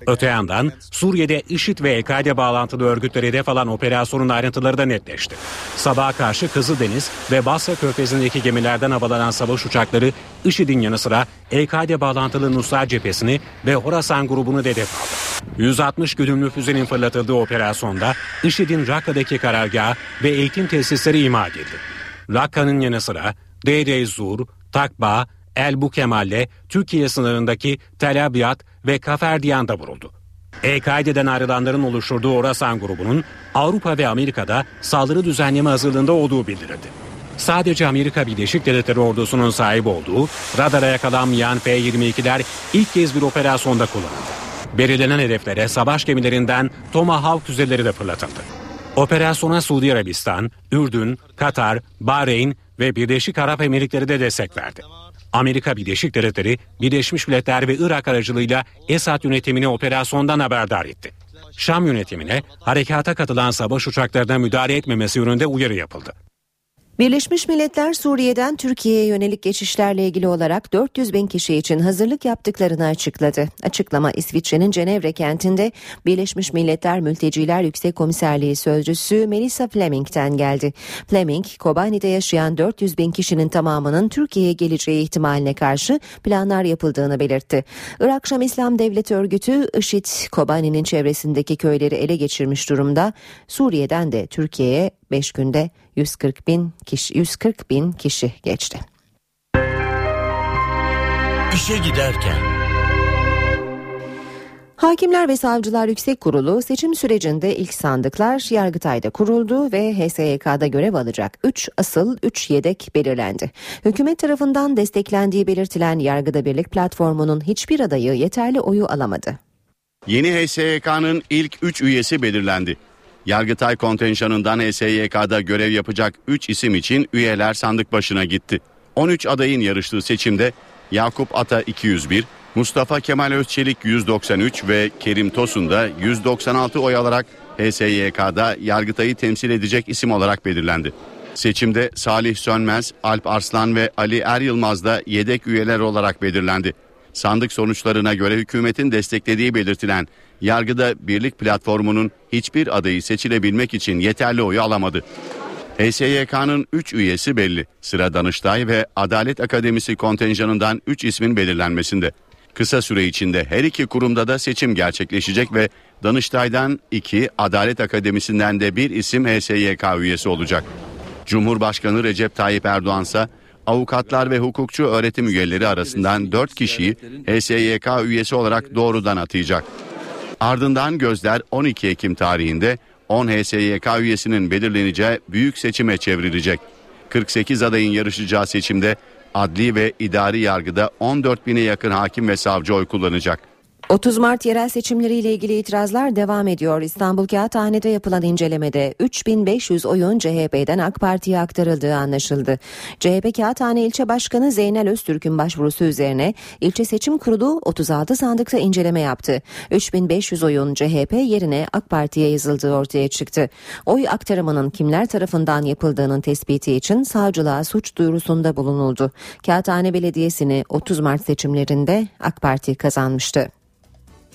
Öte yandan Suriye'de IŞİD ve El-Kaide bağlantılı örgütlere hedef alan operasyonun ayrıntıları da netleşti. Sabaha karşı Kızıldeniz ve Basra Körfezi'ndeki gemilerden havalanan savaş uçakları IŞİD'in yanı sıra El-Kaide bağlantılı Nusra cephesini ve Horasan grubunu da hedef aldı. 160 güdümlü füzenin fırlatıldığı operasyonda IŞİD'in Rakka'daki karargahı ve eğitim tesisleri ima edildi. Rakka'nın yanı sıra Deir Zur, Takba, El Bukemal'le Türkiye sınırındaki Tel Abyad ve Kaferdiyan'da vuruldu. El-Kaide'den ayrılanların oluşturduğu Orasan grubunun Avrupa ve Amerika'da saldırı düzenleme hazırlığında olduğu bildirildi. Sadece Amerika Birleşik Devletleri ordusunun sahip olduğu radara yakalanmayan F-22'ler ilk kez bir operasyonda kullanıldı. Belirlenen hedeflere savaş gemilerinden Tomahawk füzeleri de fırlatıldı. Operasyona Suudi Arabistan, Ürdün, Katar, Bahreyn ve Birleşik Arap Emirlikleri de destek verdi. Amerika Birleşik Devletleri, Birleşmiş Milletler ve Irak aracılığıyla Esad yönetimini operasyondan haberdar etti. Şam yönetimine harekata katılan savaş uçaklarına müdahale etmemesi yönünde uyarı yapıldı. Birleşmiş Milletler Suriye'den Türkiye'ye yönelik geçişlerle ilgili olarak 400 bin kişi için hazırlık yaptıklarını açıkladı. Açıklama İsviçre'nin Cenevre kentinde Birleşmiş Milletler Mülteciler Yüksek Komiserliği Sözcüsü Melissa Fleming'den geldi. Fleming, Kobani'de yaşayan 400 bin kişinin tamamının Türkiye'ye geleceği ihtimaline karşı planlar yapıldığını belirtti. Irak Şam İslam Devleti örgütü IŞİD, Kobani'nin çevresindeki köyleri ele geçirmiş durumda. Suriye'den de Türkiye'ye 5 günde 140 bin kişi 140 bin kişi geçti. İşe giderken Hakimler ve Savcılar Yüksek Kurulu seçim sürecinde ilk sandıklar Yargıtay'da kuruldu ve HSYK'da görev alacak 3 asıl 3 yedek belirlendi. Hükümet tarafından desteklendiği belirtilen Yargıda Birlik platformunun hiçbir adayı yeterli oyu alamadı. Yeni HSYK'nın ilk 3 üyesi belirlendi. Yargıtay kontenjanından HSYK'da görev yapacak 3 isim için üyeler sandık başına gitti. 13 adayın yarıştığı seçimde Yakup Ata 201, Mustafa Kemal Özçelik 193 ve Kerim Tosun da 196 oy alarak HSYK'da Yargıtay'ı temsil edecek isim olarak belirlendi. Seçimde Salih Sönmez, Alp Arslan ve Ali Er Yılmaz da yedek üyeler olarak belirlendi. Sandık sonuçlarına göre hükümetin desteklediği belirtilen yargıda birlik platformunun hiçbir adayı seçilebilmek için yeterli oyu alamadı. HSYK'nın 3 üyesi belli. Sıra Danıştay ve Adalet Akademisi kontenjanından 3 ismin belirlenmesinde. Kısa süre içinde her iki kurumda da seçim gerçekleşecek ve Danıştay'dan 2, Adalet Akademisi'nden de bir isim HSYK üyesi olacak. Cumhurbaşkanı Recep Tayyip Erdoğan ise avukatlar ve hukukçu öğretim üyeleri arasından 4 kişiyi HSYK üyesi olarak doğrudan atayacak. Ardından gözler 12 Ekim tarihinde 10 HSYK üyesinin belirleneceği büyük seçime çevrilecek. 48 adayın yarışacağı seçimde adli ve idari yargıda 14 bine yakın hakim ve savcı oy kullanacak. 30 Mart yerel seçimleriyle ilgili itirazlar devam ediyor. İstanbul Kağıthane'de yapılan incelemede 3500 oyun CHP'den AK Parti'ye aktarıldığı anlaşıldı. CHP Kağıthane İlçe Başkanı Zeynel Öztürk'ün başvurusu üzerine ilçe seçim kurulu 36 sandıkta inceleme yaptı. 3500 oyun CHP yerine AK Parti'ye yazıldığı ortaya çıktı. Oy aktarımının kimler tarafından yapıldığının tespiti için savcılığa suç duyurusunda bulunuldu. Kağıthane Belediyesi'ni 30 Mart seçimlerinde AK Parti kazanmıştı.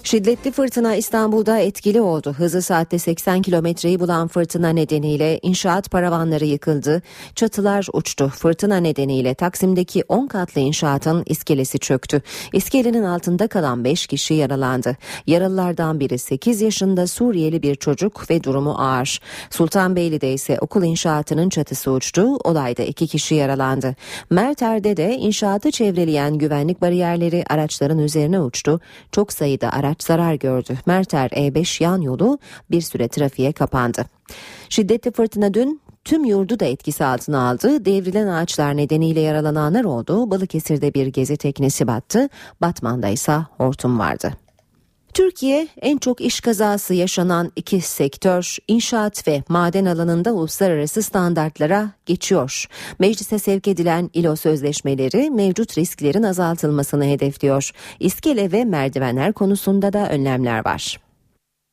Şiddetli fırtına İstanbul'da etkili oldu. Hızı saatte 80 kilometreyi bulan fırtına nedeniyle inşaat paravanları yıkıldı. Çatılar uçtu. Fırtına nedeniyle Taksim'deki 10 katlı inşaatın iskelesi çöktü. İskelenin altında kalan 5 kişi yaralandı. Yaralılardan biri 8 yaşında Suriyeli bir çocuk ve durumu ağır. Sultanbeyli'de ise okul inşaatının çatısı uçtu. Olayda 2 kişi yaralandı. Merter'de de inşaatı çevreleyen güvenlik bariyerleri araçların üzerine uçtu. Çok sayıda araç araç zarar gördü. Merter E5 yan yolu bir süre trafiğe kapandı. Şiddetli fırtına dün tüm yurdu da etkisi altına aldı. Devrilen ağaçlar nedeniyle yaralananlar oldu. Balıkesir'de bir gezi teknesi battı. Batman'da ise hortum vardı. Türkiye en çok iş kazası yaşanan iki sektör inşaat ve maden alanında uluslararası standartlara geçiyor. Meclise sevk edilen ILO sözleşmeleri mevcut risklerin azaltılmasını hedefliyor. İskele ve merdivenler konusunda da önlemler var.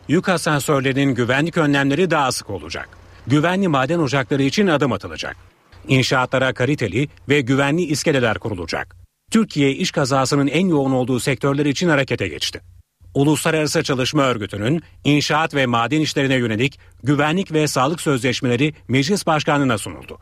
Yük asansörlerinin güvenlik önlemleri daha sık olacak. Güvenli maden ocakları için adım atılacak. İnşaatlara kaliteli ve güvenli iskeleler kurulacak. Türkiye iş kazasının en yoğun olduğu sektörler için harekete geçti. Uluslararası Çalışma Örgütü'nün inşaat ve maden işlerine yönelik güvenlik ve sağlık sözleşmeleri meclis başkanlığına sunuldu.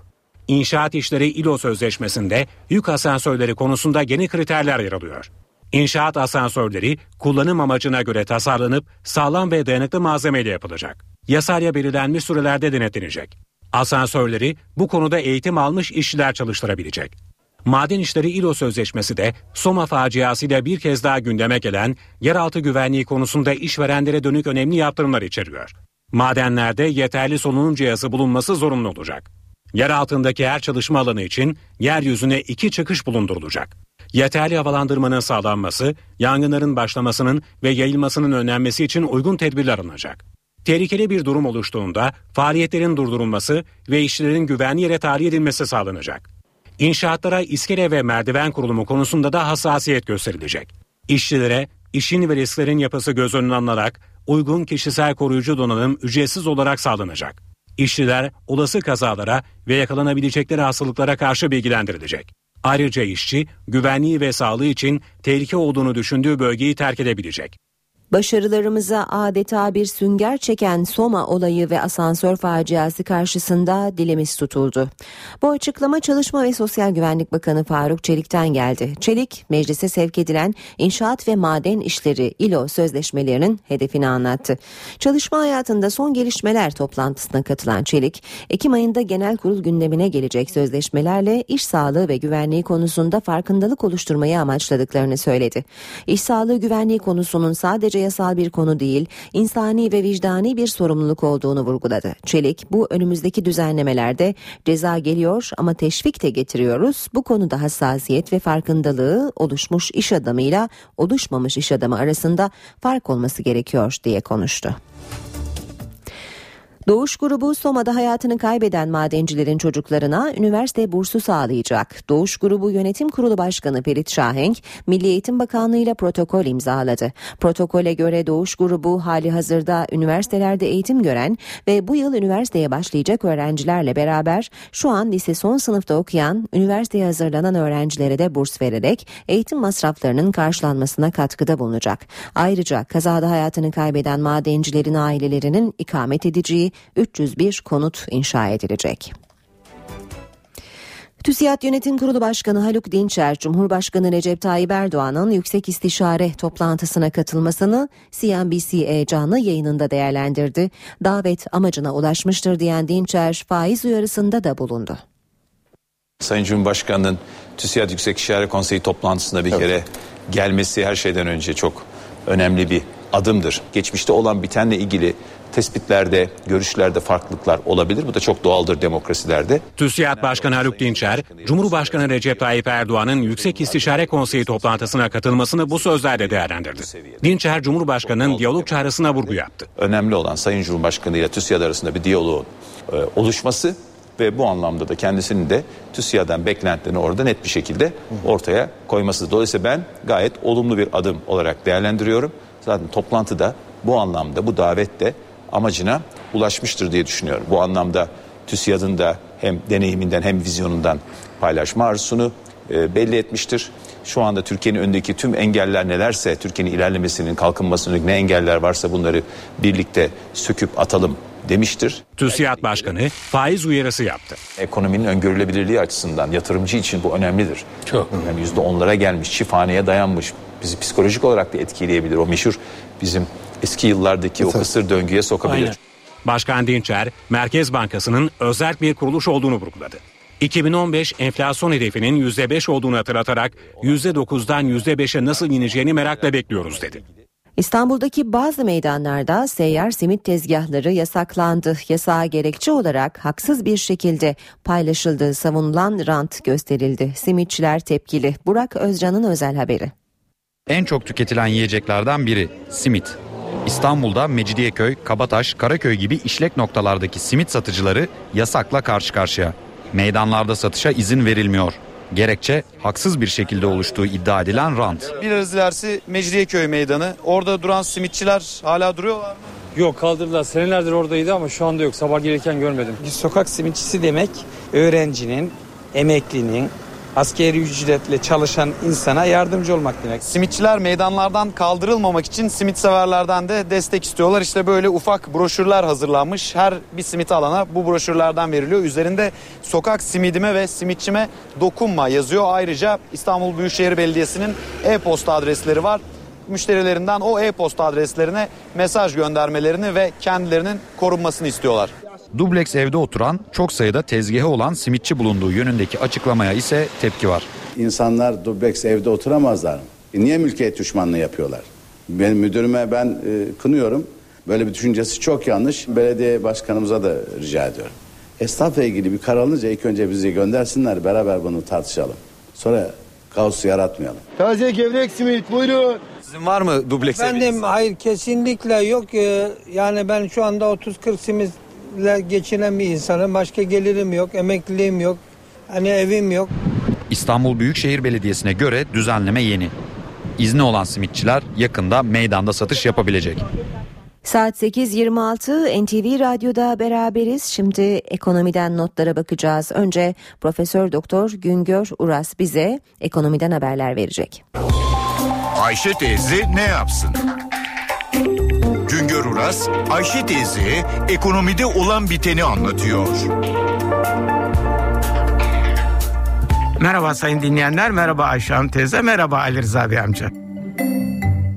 İnşaat işleri İLO sözleşmesinde yük asansörleri konusunda yeni kriterler yer alıyor. İnşaat asansörleri kullanım amacına göre tasarlanıp sağlam ve dayanıklı malzemeyle yapılacak. Yasayla belirlenmiş sürelerde denetlenecek. Asansörleri bu konuda eğitim almış işçiler çalıştırabilecek. Maden İşleri İLO Sözleşmesi de Soma faciasıyla bir kez daha gündeme gelen yeraltı güvenliği konusunda işverenlere dönük önemli yaptırımlar içeriyor. Madenlerde yeterli solunum cihazı bulunması zorunlu olacak. Yer altındaki her çalışma alanı için yeryüzüne iki çıkış bulundurulacak. Yeterli havalandırmanın sağlanması, yangınların başlamasının ve yayılmasının önlenmesi için uygun tedbirler alınacak. Tehlikeli bir durum oluştuğunda faaliyetlerin durdurulması ve işçilerin güvenli yere tahliye edilmesi sağlanacak. İnşaatlara iskele ve merdiven kurulumu konusunda da hassasiyet gösterilecek. İşçilere işin ve risklerin yapısı göz önüne alınarak uygun kişisel koruyucu donanım ücretsiz olarak sağlanacak. İşçiler olası kazalara ve yakalanabilecekleri hastalıklara karşı bilgilendirilecek. Ayrıca işçi güvenliği ve sağlığı için tehlike olduğunu düşündüğü bölgeyi terk edebilecek. Başarılarımıza adeta bir sünger çeken Soma olayı ve asansör faciası karşısında dilimiz tutuldu. Bu açıklama Çalışma ve Sosyal Güvenlik Bakanı Faruk Çelik'ten geldi. Çelik, meclise sevk edilen inşaat ve maden işleri İLO sözleşmelerinin hedefini anlattı. Çalışma hayatında son gelişmeler toplantısına katılan Çelik, Ekim ayında genel kurul gündemine gelecek sözleşmelerle iş sağlığı ve güvenliği konusunda farkındalık oluşturmayı amaçladıklarını söyledi. İş sağlığı güvenliği konusunun sadece yasal bir konu değil, insani ve vicdani bir sorumluluk olduğunu vurguladı. Çelik, bu önümüzdeki düzenlemelerde ceza geliyor ama teşvik de getiriyoruz. Bu konuda hassasiyet ve farkındalığı oluşmuş iş adamıyla oluşmamış iş adamı arasında fark olması gerekiyor diye konuştu. Doğuş grubu Soma'da hayatını kaybeden madencilerin çocuklarına üniversite bursu sağlayacak. Doğuş grubu yönetim kurulu başkanı Perit Şahenk, Milli Eğitim Bakanlığı ile protokol imzaladı. Protokole göre Doğuş grubu hali hazırda üniversitelerde eğitim gören ve bu yıl üniversiteye başlayacak öğrencilerle beraber şu an lise son sınıfta okuyan, üniversiteye hazırlanan öğrencilere de burs vererek eğitim masraflarının karşılanmasına katkıda bulunacak. Ayrıca kazada hayatını kaybeden madencilerin ailelerinin ikamet edeceği 301 konut inşa edilecek. TÜSİAD Yönetim Kurulu Başkanı Haluk Dinçer, Cumhurbaşkanı Recep Tayyip Erdoğan'ın yüksek istişare toplantısına katılmasını CNBC canlı yayınında değerlendirdi. Davet amacına ulaşmıştır diyen Dinçer, faiz uyarısında da bulundu. Sayın Cumhurbaşkanı'nın TÜSİAD Yüksek İşare Konseyi toplantısına bir evet. kere gelmesi her şeyden önce çok önemli bir adımdır. Geçmişte olan bitenle ilgili tespitlerde, görüşlerde farklılıklar olabilir. Bu da çok doğaldır demokrasilerde. TÜSİAD Başkanı Haluk Dinçer, Cumhurbaşkanı Recep Tayyip Erdoğan'ın Yüksek İstişare Konseyi toplantısına katılmasını bu sözlerle değerlendirdi. Dinçer, Cumhurbaşkanı'nın diyalog çağrısına vurgu yaptı. Önemli olan Sayın Cumhurbaşkanı ile TÜSİAD arasında bir diyaloğun e, oluşması ve bu anlamda da kendisinin de TÜSİAD'dan beklentilerini orada net bir şekilde ortaya koyması. Dolayısıyla ben gayet olumlu bir adım olarak değerlendiriyorum. Zaten toplantıda bu anlamda bu davette amacına ulaşmıştır diye düşünüyorum. Bu anlamda TÜSİAD'ın da hem deneyiminden hem vizyonundan paylaşma arzusunu e, belli etmiştir. Şu anda Türkiye'nin önündeki tüm engeller nelerse, Türkiye'nin ilerlemesinin, kalkınmasının ne engeller varsa bunları birlikte söküp atalım demiştir. TÜSİAD Başkanı faiz uyarısı yaptı. Ekonominin öngörülebilirliği açısından yatırımcı için bu önemlidir. Çok. Yani yüzde onlara gelmiş, çifthaneye dayanmış. Bizi psikolojik olarak da etkileyebilir. O meşhur bizim eski yıllardaki evet. o kısır döngüye sokabilir. Aynen. Başkan Dinçer, Merkez Bankası'nın özel bir kuruluş olduğunu vurguladı. 2015 enflasyon hedefinin %5 olduğunu hatırlatarak %9'dan %5'e nasıl ineceğini merakla bekliyoruz dedi. İstanbul'daki bazı meydanlarda seyyar simit tezgahları yasaklandı. Yasağa gerekçe olarak haksız bir şekilde paylaşıldığı savunulan rant gösterildi. Simitçiler tepkili. Burak Özcan'ın özel haberi. En çok tüketilen yiyeceklerden biri simit. İstanbul'da Mecidiyeköy, Kabataş, Karaköy gibi işlek noktalardaki simit satıcıları yasakla karşı karşıya. Meydanlarda satışa izin verilmiyor. Gerekçe haksız bir şekilde oluştuğu iddia edilen rant. Biraz ilerisi Mecidiyeköy meydanı. Orada duran simitçiler hala duruyorlar mı? Yok kaldırdılar. Senelerdir oradaydı ama şu anda yok. Sabah gelirken görmedim. Sokak simitçisi demek öğrencinin, emeklinin, askeri ücretle çalışan insana yardımcı olmak demek. Simitçiler meydanlardan kaldırılmamak için simit severlerden de destek istiyorlar. İşte böyle ufak broşürler hazırlanmış. Her bir simit alana bu broşürlerden veriliyor. Üzerinde sokak simidime ve simitçime dokunma yazıyor. Ayrıca İstanbul Büyükşehir Belediyesi'nin e-posta adresleri var müşterilerinden o e-posta adreslerine mesaj göndermelerini ve kendilerinin korunmasını istiyorlar. Dubleks evde oturan çok sayıda tezgahı olan simitçi bulunduğu yönündeki açıklamaya ise tepki var. İnsanlar dubleks evde oturamazlar mı? E niye mülkiyet düşmanlığı yapıyorlar? Benim müdürüme ben e, kınıyorum. Böyle bir düşüncesi çok yanlış. Belediye başkanımıza da rica ediyorum. Esnafla ilgili bir karar alınca ilk önce bizi göndersinler beraber bunu tartışalım. Sonra kaosu yaratmayalım. Taze gevrek simit buyurun. Sizin var mı dubleks Efendim hayır kesinlikle yok. Ee, Yani ben şu anda 30-40 simitle geçinen bir insanım. Başka gelirim yok, emekliliğim yok. Hani evim yok. İstanbul Büyükşehir Belediyesi'ne göre düzenleme yeni. İzni olan simitçiler yakında meydanda satış yapabilecek. Saat 8.26 NTV Radyo'da beraberiz. Şimdi ekonomiden notlara bakacağız. Önce Profesör Doktor Güngör Uras bize ekonomiden haberler verecek. Ayşe teyze ne yapsın? Uras, Ayşe teyze ekonomide olan biteni anlatıyor. Merhaba sayın dinleyenler, merhaba Ayşe Hanım teyze, merhaba Ali Rıza Bey amca.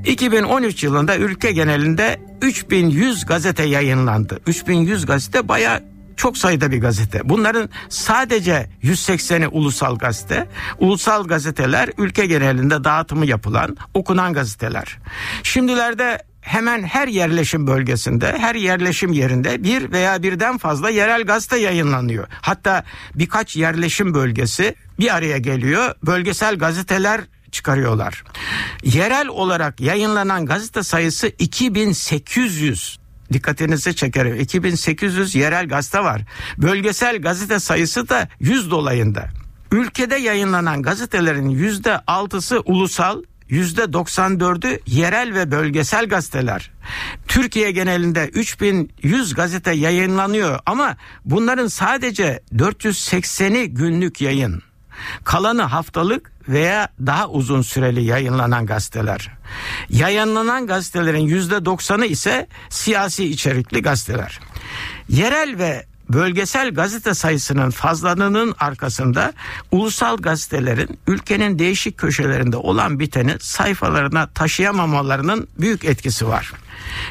2013 yılında ülke genelinde 3100 gazete yayınlandı. 3100 gazete baya çok sayıda bir gazete. Bunların sadece 180'i ulusal gazete. Ulusal gazeteler ülke genelinde dağıtımı yapılan, okunan gazeteler. Şimdilerde hemen her yerleşim bölgesinde, her yerleşim yerinde bir veya birden fazla yerel gazete yayınlanıyor. Hatta birkaç yerleşim bölgesi bir araya geliyor. Bölgesel gazeteler çıkarıyorlar. Yerel olarak yayınlanan gazete sayısı 2800. Dikkatinizi çekerim. 2800 yerel gazete var. Bölgesel gazete sayısı da 100 dolayında. Ülkede yayınlanan gazetelerin %6'sı ulusal, %94'ü yerel ve bölgesel gazeteler. Türkiye genelinde 3100 gazete yayınlanıyor ama bunların sadece 480'i günlük yayın. Kalanı haftalık veya daha uzun süreli yayınlanan gazeteler. Yayınlanan gazetelerin %90'ı ise siyasi içerikli gazeteler. Yerel ve bölgesel gazete sayısının fazlalığının arkasında ulusal gazetelerin ülkenin değişik köşelerinde olan biteni sayfalarına taşıyamamalarının büyük etkisi var.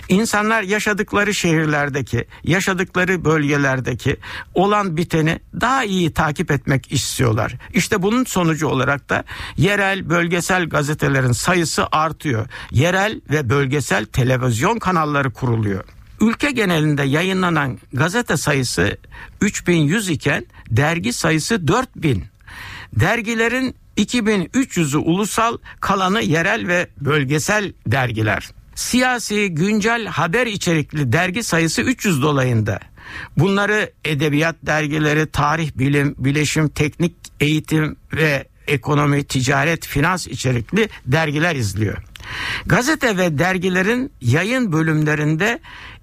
İnsanlar yaşadıkları şehirlerdeki, yaşadıkları bölgelerdeki olan biteni daha iyi takip etmek istiyorlar. İşte bunun sonucu olarak da yerel, bölgesel gazetelerin sayısı artıyor. Yerel ve bölgesel televizyon kanalları kuruluyor. Ülke genelinde yayınlanan gazete sayısı 3100 iken dergi sayısı 4000. Dergilerin 2300'ü ulusal, kalanı yerel ve bölgesel dergiler. Siyasi, güncel haber içerikli dergi sayısı 300 dolayında. Bunları edebiyat dergileri, tarih, bilim, bileşim, teknik, eğitim ve ekonomi, ticaret, finans içerikli dergiler izliyor. Gazete ve dergilerin yayın bölümlerinde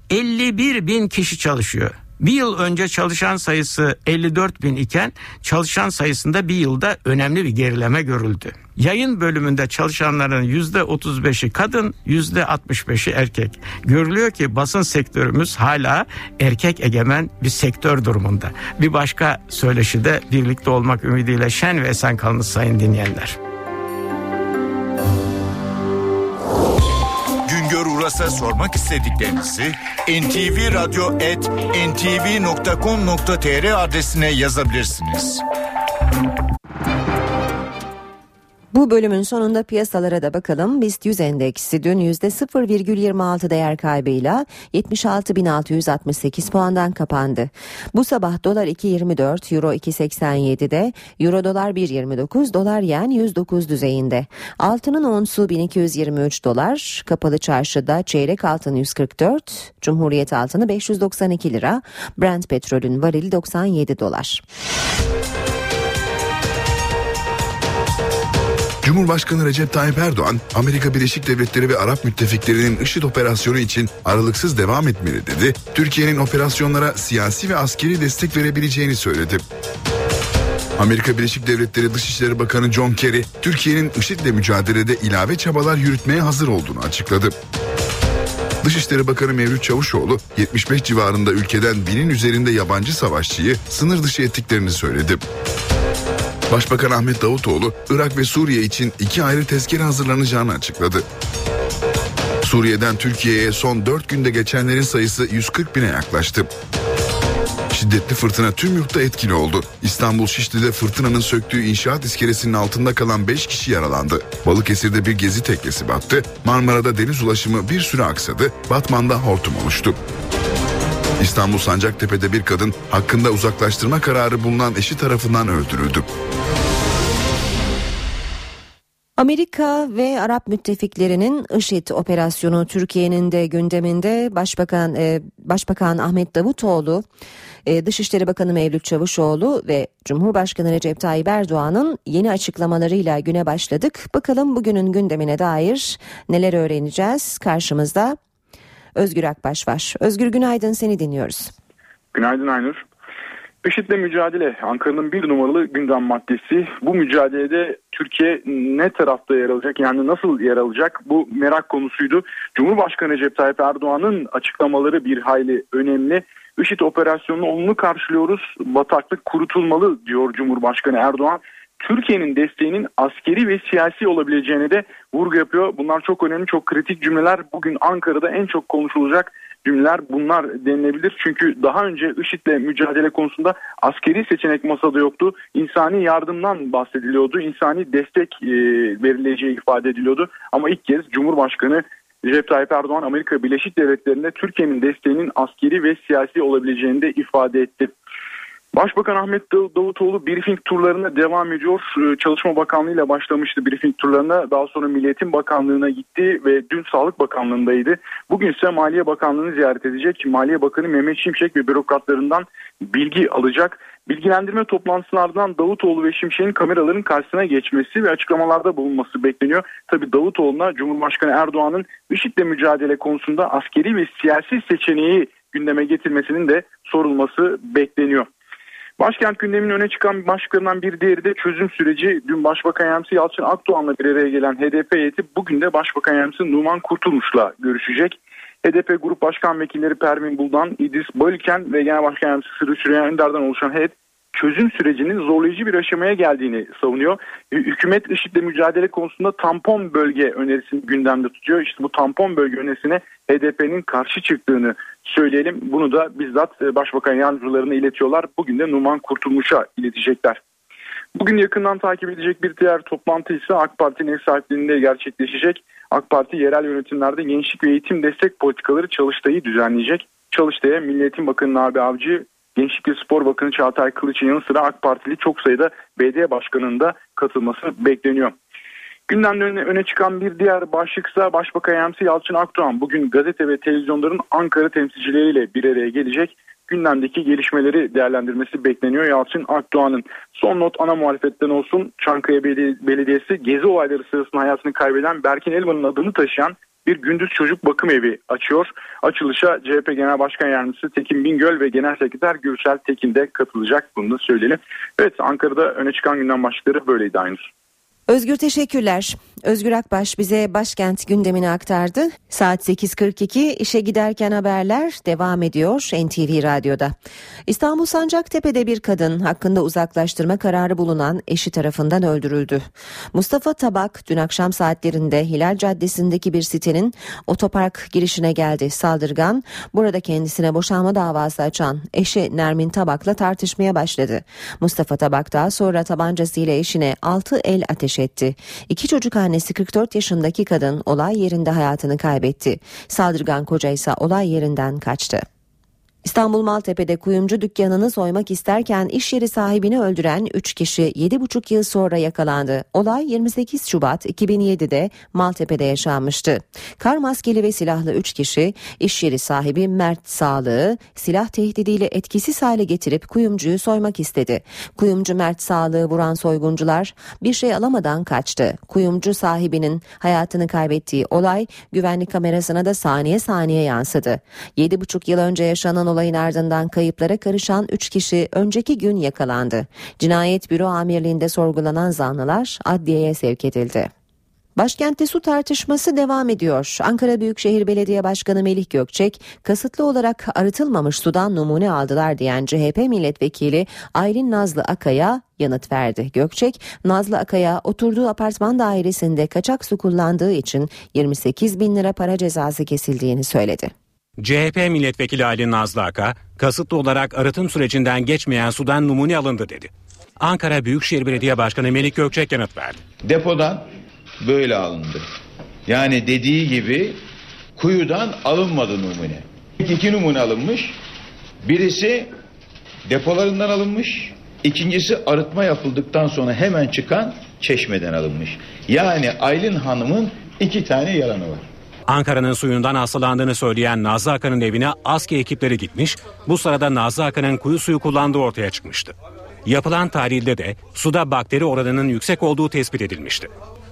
51 bin kişi çalışıyor. Bir yıl önce çalışan sayısı 54 bin iken çalışan sayısında bir yılda önemli bir gerileme görüldü. Yayın bölümünde çalışanların %35'i kadın, %65'i erkek. Görülüyor ki basın sektörümüz hala erkek egemen bir sektör durumunda. Bir başka söyleşide birlikte olmak ümidiyle şen ve esen kalınız sayın dinleyenler. Uras'a sormak istediklerinizi ntvradio.ntv.com.tr adresine yazabilirsiniz. Bu bölümün sonunda piyasalara da bakalım. BIST 100 endeksi dün %0,26 değer kaybıyla 76.668 puandan kapandı. Bu sabah dolar 2.24, euro 2.87'de, euro dolar 1.29, dolar yen 109 düzeyinde. Altının onsu 1223 dolar, kapalı çarşıda çeyrek altın 144, Cumhuriyet altını 592 lira, Brent petrolün varili 97 dolar. Cumhurbaşkanı Recep Tayyip Erdoğan, Amerika Birleşik Devletleri ve Arap müttefiklerinin IŞİD operasyonu için aralıksız devam etmeli dedi. Türkiye'nin operasyonlara siyasi ve askeri destek verebileceğini söyledi. Amerika Birleşik Devletleri Dışişleri Bakanı John Kerry, Türkiye'nin IŞİD'le mücadelede ilave çabalar yürütmeye hazır olduğunu açıkladı. Dışişleri Bakanı Mevlüt Çavuşoğlu 75 civarında ülkeden binin üzerinde yabancı savaşçıyı sınır dışı ettiklerini söyledi. Başbakan Ahmet Davutoğlu Irak ve Suriye için iki ayrı tezkere hazırlanacağını açıkladı. Suriye'den Türkiye'ye son 4 günde geçenlerin sayısı 140 bine yaklaştı. Şiddetli fırtına tüm yurtta etkili oldu. İstanbul Şişli'de fırtınanın söktüğü inşaat iskelesinin altında kalan 5 kişi yaralandı. Balıkesir'de bir gezi teknesi battı. Marmara'da deniz ulaşımı bir süre aksadı. Batman'da hortum oluştu. İstanbul Sancaktepe'de bir kadın hakkında uzaklaştırma kararı bulunan eşi tarafından öldürüldü. Amerika ve Arap müttefiklerinin IŞİD operasyonu Türkiye'nin de gündeminde Başbakan e, Başbakan Ahmet Davutoğlu, e, Dışişleri Bakanı Mevlüt Çavuşoğlu ve Cumhurbaşkanı Recep Tayyip Erdoğan'ın yeni açıklamalarıyla güne başladık. Bakalım bugünün gündemine dair neler öğreneceğiz? Karşımızda Özgür Akbaş var. Özgür günaydın seni dinliyoruz. Günaydın Aynur. IŞİD'le mücadele Ankara'nın bir numaralı gündem maddesi. Bu mücadelede Türkiye ne tarafta yer alacak yani nasıl yer alacak bu merak konusuydu. Cumhurbaşkanı Recep Tayyip Erdoğan'ın açıklamaları bir hayli önemli. IŞİD operasyonunu olumlu karşılıyoruz. Bataklık kurutulmalı diyor Cumhurbaşkanı Erdoğan. Türkiye'nin desteğinin askeri ve siyasi olabileceğine de vurgu yapıyor. Bunlar çok önemli, çok kritik cümleler. Bugün Ankara'da en çok konuşulacak cümleler bunlar denilebilir. Çünkü daha önce IŞİD'le mücadele konusunda askeri seçenek masada yoktu. İnsani yardımdan bahsediliyordu. İnsani destek e, verileceği ifade ediliyordu. Ama ilk kez Cumhurbaşkanı Recep Tayyip Erdoğan Amerika Birleşik Devletleri'nde Türkiye'nin desteğinin askeri ve siyasi olabileceğini de ifade etti. Başbakan Ahmet Davutoğlu briefing turlarına devam ediyor. Ee, Çalışma Bakanlığı ile başlamıştı briefing turlarına. Daha sonra Milliyetin Bakanlığı'na gitti ve dün Sağlık Bakanlığı'ndaydı. Bugün ise Maliye Bakanlığı'nı ziyaret edecek. Maliye Bakanı Mehmet Şimşek ve bürokratlarından bilgi alacak. Bilgilendirme toplantısından Davutoğlu ve Şimşek'in kameraların karşısına geçmesi ve açıklamalarda bulunması bekleniyor. Tabi Davutoğlu'na Cumhurbaşkanı Erdoğan'ın IŞİD'le mücadele konusunda askeri ve siyasi seçeneği gündeme getirmesinin de sorulması bekleniyor. Başkent gündeminin öne çıkan başlıklarından bir diğeri de çözüm süreci. Dün Başbakan Yardımcısı Yalçın Akdoğan'la bir araya gelen HDP heyeti bugün de Başbakan Yardımcısı Numan Kurtulmuş'la görüşecek. HDP Grup Başkan Vekilleri Pervin Buldan, İdris Bayülken ve Genel Başkan Yardımcısı Sırrı Süreyya Önder'den oluşan heyet çözüm sürecinin zorlayıcı bir aşamaya geldiğini savunuyor. Hükümet IŞİD'le mücadele konusunda tampon bölge önerisini gündemde tutuyor. İşte bu tampon bölge önerisine HDP'nin karşı çıktığını söyleyelim. Bunu da bizzat e, Başbakan yardımcılarına iletiyorlar. Bugün de Numan Kurtulmuş'a iletecekler. Bugün yakından takip edecek bir diğer toplantı ise AK Parti'nin ev sahipliğinde gerçekleşecek. AK Parti yerel yönetimlerde gençlik ve eğitim destek politikaları Çalıştay'ı düzenleyecek. Çalıştay'a Milli Eğitim Bakanı Nabi Avcı, Gençlik ve Spor Bakanı Çağatay Kılıç'ın yanı sıra AK Partili çok sayıda BD Başkanı'nın da katılması bekleniyor. Gündemde öne, öne çıkan bir diğer başlıksa Başbakan Yardımcısı Yalçın Akdoğan bugün gazete ve televizyonların Ankara temsilcileriyle bir araya gelecek. Gündemdeki gelişmeleri değerlendirmesi bekleniyor Yalçın Akdoğan'ın. Son not ana muhalefetten olsun Çankaya Belediyesi gezi olayları sırasında hayatını kaybeden Berkin Elvan'ın adını taşıyan bir gündüz çocuk bakım evi açıyor. Açılışa CHP Genel Başkan Yardımcısı Tekin Bingöl ve Genel Sekreter Gürsel Tekin de katılacak. Bunu da söyleyelim. Evet Ankara'da öne çıkan gündem başlıkları böyleydi aynısı. Özgür teşekkürler. Özgür Akbaş bize başkent gündemini aktardı. Saat 8.42 işe giderken haberler devam ediyor NTV Radyo'da. İstanbul Sancaktepe'de bir kadın hakkında uzaklaştırma kararı bulunan eşi tarafından öldürüldü. Mustafa Tabak dün akşam saatlerinde Hilal Caddesi'ndeki bir sitenin otopark girişine geldi. Saldırgan burada kendisine boşanma davası açan eşi Nermin Tabak'la tartışmaya başladı. Mustafa Tabak daha sonra tabancasıyla eşine 6 el ateş etti. İki çocuk annesi 44 yaşındaki kadın olay yerinde hayatını kaybetti. Saldırgan koca ise olay yerinden kaçtı. İstanbul Maltepe'de kuyumcu dükkanını soymak isterken iş yeri sahibini öldüren 3 kişi 7,5 yıl sonra yakalandı. Olay 28 Şubat 2007'de Maltepe'de yaşanmıştı. Kar maskeli ve silahlı 3 kişi iş yeri sahibi Mert Sağlığı silah tehdidiyle etkisiz hale getirip kuyumcuyu soymak istedi. Kuyumcu Mert Sağlığı vuran soyguncular bir şey alamadan kaçtı. Kuyumcu sahibinin hayatını kaybettiği olay güvenlik kamerasına da saniye saniye yansıdı. 7,5 yıl önce yaşanan olayın ardından kayıplara karışan 3 kişi önceki gün yakalandı. Cinayet Büro Amirliğinde sorgulanan zanlılar adliyeye sevk edildi. Başkentte su tartışması devam ediyor. Ankara Büyükşehir Belediye Başkanı Melih Gökçek, kasıtlı olarak arıtılmamış sudan numune aldılar diyen CHP milletvekili Aylin Nazlı Akay'a yanıt verdi. Gökçek, Nazlı Akay'a oturduğu apartman dairesinde kaçak su kullandığı için 28 bin lira para cezası kesildiğini söyledi. CHP milletvekili Ali Nazlı Aka, kasıtlı olarak arıtım sürecinden geçmeyen sudan numune alındı dedi. Ankara Büyükşehir Belediye Başkanı Melik Gökçek yanıt verdi. Depodan böyle alındı. Yani dediği gibi kuyudan alınmadı numune. İki numune alınmış. Birisi depolarından alınmış. İkincisi arıtma yapıldıktan sonra hemen çıkan çeşmeden alınmış. Yani Aylin Hanım'ın iki tane yalanı var. Ankara'nın suyundan hastalandığını söyleyen Nazlı Akın'ın evine ASKİ ekipleri gitmiş. Bu sırada Nazlı Akın'ın kuyu suyu kullandığı ortaya çıkmıştı. Yapılan tahlilde de suda bakteri oranının yüksek olduğu tespit edilmişti.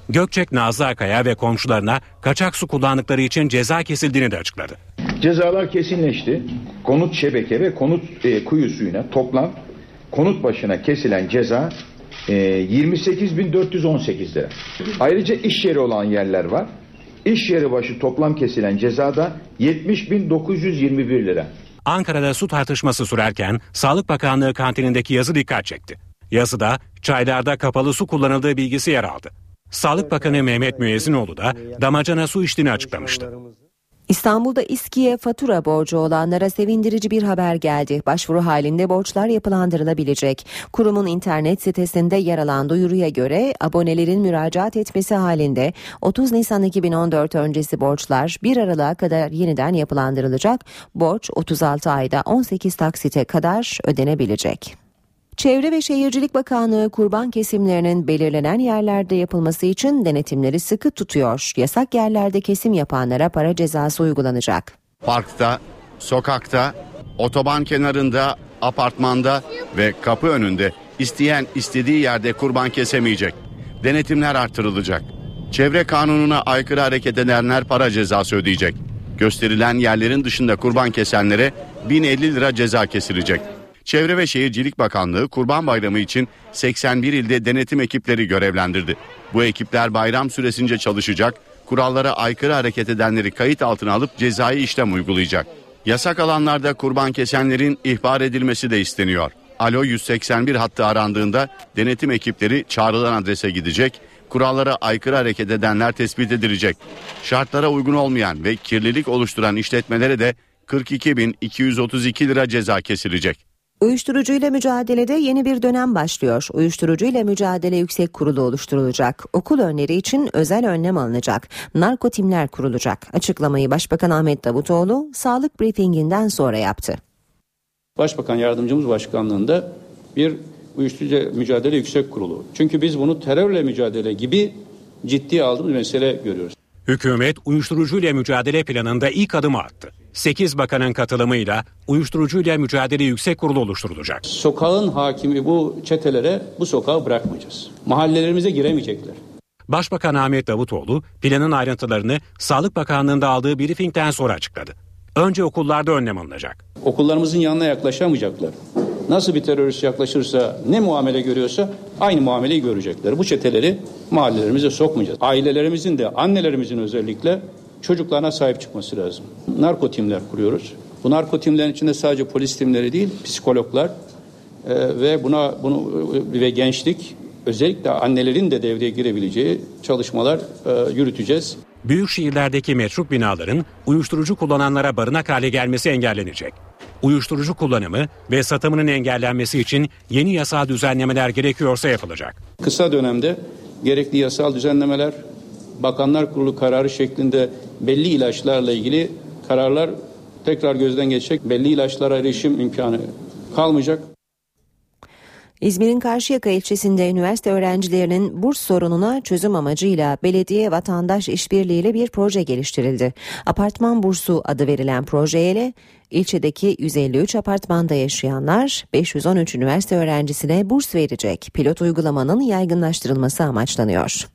Gökçek Nazlı Akaya ve komşularına kaçak su kullandıkları için ceza kesildiğini de açıkladı. Cezalar kesinleşti. Konut şebeke ve konut e, kuyu suyuna toplam konut başına kesilen ceza e, 28.418 lira. Ayrıca iş yeri olan yerler var. İş yeri başı toplam kesilen cezada 70.921 lira. Ankara'da su tartışması sürerken Sağlık Bakanlığı kantinindeki yazı dikkat çekti. Yazıda çaylarda kapalı su kullanıldığı bilgisi yer aldı. Sağlık Bakanı Mehmet Müezzinoğlu da damacana su içtiğini açıklamıştı. İstanbul'da İSKİ'ye fatura borcu olanlara sevindirici bir haber geldi. Başvuru halinde borçlar yapılandırılabilecek. Kurumun internet sitesinde yer alan duyuruya göre abonelerin müracaat etmesi halinde 30 Nisan 2014 öncesi borçlar 1 Aralık'a kadar yeniden yapılandırılacak. Borç 36 ayda 18 taksite kadar ödenebilecek. Çevre ve Şehircilik Bakanlığı kurban kesimlerinin belirlenen yerlerde yapılması için denetimleri sıkı tutuyor. Yasak yerlerde kesim yapanlara para cezası uygulanacak. Parkta, sokakta, otoban kenarında, apartmanda ve kapı önünde isteyen istediği yerde kurban kesemeyecek. Denetimler artırılacak. Çevre kanununa aykırı hareket edenler para cezası ödeyecek. Gösterilen yerlerin dışında kurban kesenlere 1050 lira ceza kesilecek. Çevre ve Şehircilik Bakanlığı Kurban Bayramı için 81 ilde denetim ekipleri görevlendirdi. Bu ekipler bayram süresince çalışacak, kurallara aykırı hareket edenleri kayıt altına alıp cezai işlem uygulayacak. Yasak alanlarda kurban kesenlerin ihbar edilmesi de isteniyor. Alo 181 hattı arandığında denetim ekipleri çağrılan adrese gidecek, kurallara aykırı hareket edenler tespit edilecek. Şartlara uygun olmayan ve kirlilik oluşturan işletmelere de 42.232 lira ceza kesilecek. Uyuşturucuyla mücadelede yeni bir dönem başlıyor. Uyuşturucuyla mücadele yüksek kurulu oluşturulacak. Okul önleri için özel önlem alınacak. Narkotimler kurulacak. Açıklamayı Başbakan Ahmet Davutoğlu sağlık briefinginden sonra yaptı. Başbakan Yardımcımız Başkanlığında bir uyuşturucu mücadele yüksek kurulu. Çünkü biz bunu terörle mücadele gibi ciddi aldığımız mesele görüyoruz. Hükümet uyuşturucuyla mücadele planında ilk adımı attı. 8 bakanın katılımıyla uyuşturucuyla mücadele yüksek kurulu oluşturulacak. Sokağın hakimi bu çetelere bu sokağı bırakmayacağız. Mahallelerimize giremeyecekler. Başbakan Ahmet Davutoğlu planın ayrıntılarını Sağlık Bakanlığı'nda aldığı briefingden sonra açıkladı. Önce okullarda önlem alınacak. Okullarımızın yanına yaklaşamayacaklar. Nasıl bir terörist yaklaşırsa ne muamele görüyorsa aynı muameleyi görecekler. Bu çeteleri mahallelerimize sokmayacağız. Ailelerimizin de annelerimizin özellikle çocuklarına sahip çıkması lazım. Narko timler kuruyoruz. Bu narko timlerin içinde sadece polis timleri değil, psikologlar e, ve buna bunu e, ve gençlik özellikle annelerin de devreye girebileceği çalışmalar e, yürüteceğiz. Büyük şehirlerdeki metruk binaların uyuşturucu kullananlara barınak hale gelmesi engellenecek. Uyuşturucu kullanımı ve satımının engellenmesi için yeni yasal düzenlemeler gerekiyorsa yapılacak. Kısa dönemde gerekli yasal düzenlemeler, Bakanlar Kurulu kararı şeklinde belli ilaçlarla ilgili kararlar tekrar gözden geçecek. Belli ilaçlara erişim imkanı kalmayacak. İzmir'in Karşıyaka ilçesinde üniversite öğrencilerinin burs sorununa çözüm amacıyla belediye vatandaş işbirliğiyle bir proje geliştirildi. Apartman bursu adı verilen projeyle ilçedeki 153 apartmanda yaşayanlar 513 üniversite öğrencisine burs verecek. Pilot uygulamanın yaygınlaştırılması amaçlanıyor.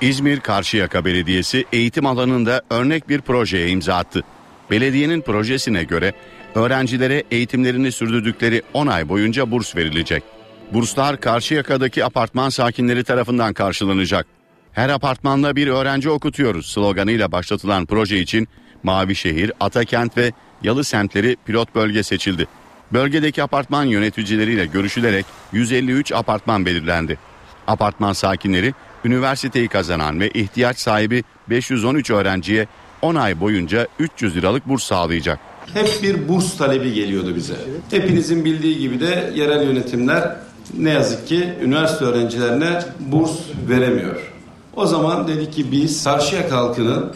İzmir Karşıyaka Belediyesi eğitim alanında örnek bir projeye imza attı. Belediyenin projesine göre öğrencilere eğitimlerini sürdürdükleri 10 ay boyunca burs verilecek. Burslar Karşıyaka'daki apartman sakinleri tarafından karşılanacak. Her apartmanda bir öğrenci okutuyoruz sloganıyla başlatılan proje için Mavişehir, Atakent ve Yalı semtleri pilot bölge seçildi. Bölgedeki apartman yöneticileriyle görüşülerek 153 apartman belirlendi. Apartman sakinleri üniversiteyi kazanan ve ihtiyaç sahibi 513 öğrenciye 10 ay boyunca 300 liralık burs sağlayacak. Hep bir burs talebi geliyordu bize. Hepinizin bildiği gibi de yerel yönetimler ne yazık ki üniversite öğrencilerine burs veremiyor. O zaman dedik ki biz Karşıyaka halkının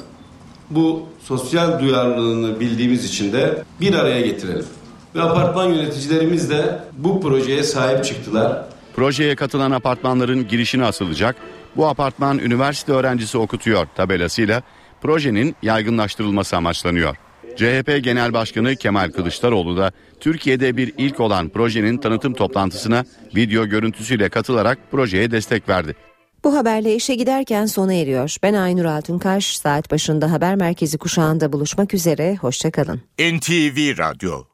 bu sosyal duyarlılığını bildiğimiz için de bir araya getirelim. Ve apartman yöneticilerimiz de bu projeye sahip çıktılar. Projeye katılan apartmanların girişine asılacak. Bu apartman üniversite öğrencisi okutuyor tabelasıyla projenin yaygınlaştırılması amaçlanıyor. CHP Genel Başkanı Kemal Kılıçdaroğlu da Türkiye'de bir ilk olan projenin tanıtım toplantısına video görüntüsüyle katılarak projeye destek verdi. Bu haberle işe giderken sona eriyor. Ben Aynur Altunkaş. Saat başında haber merkezi kuşağında buluşmak üzere. Hoşçakalın. NTV Radyo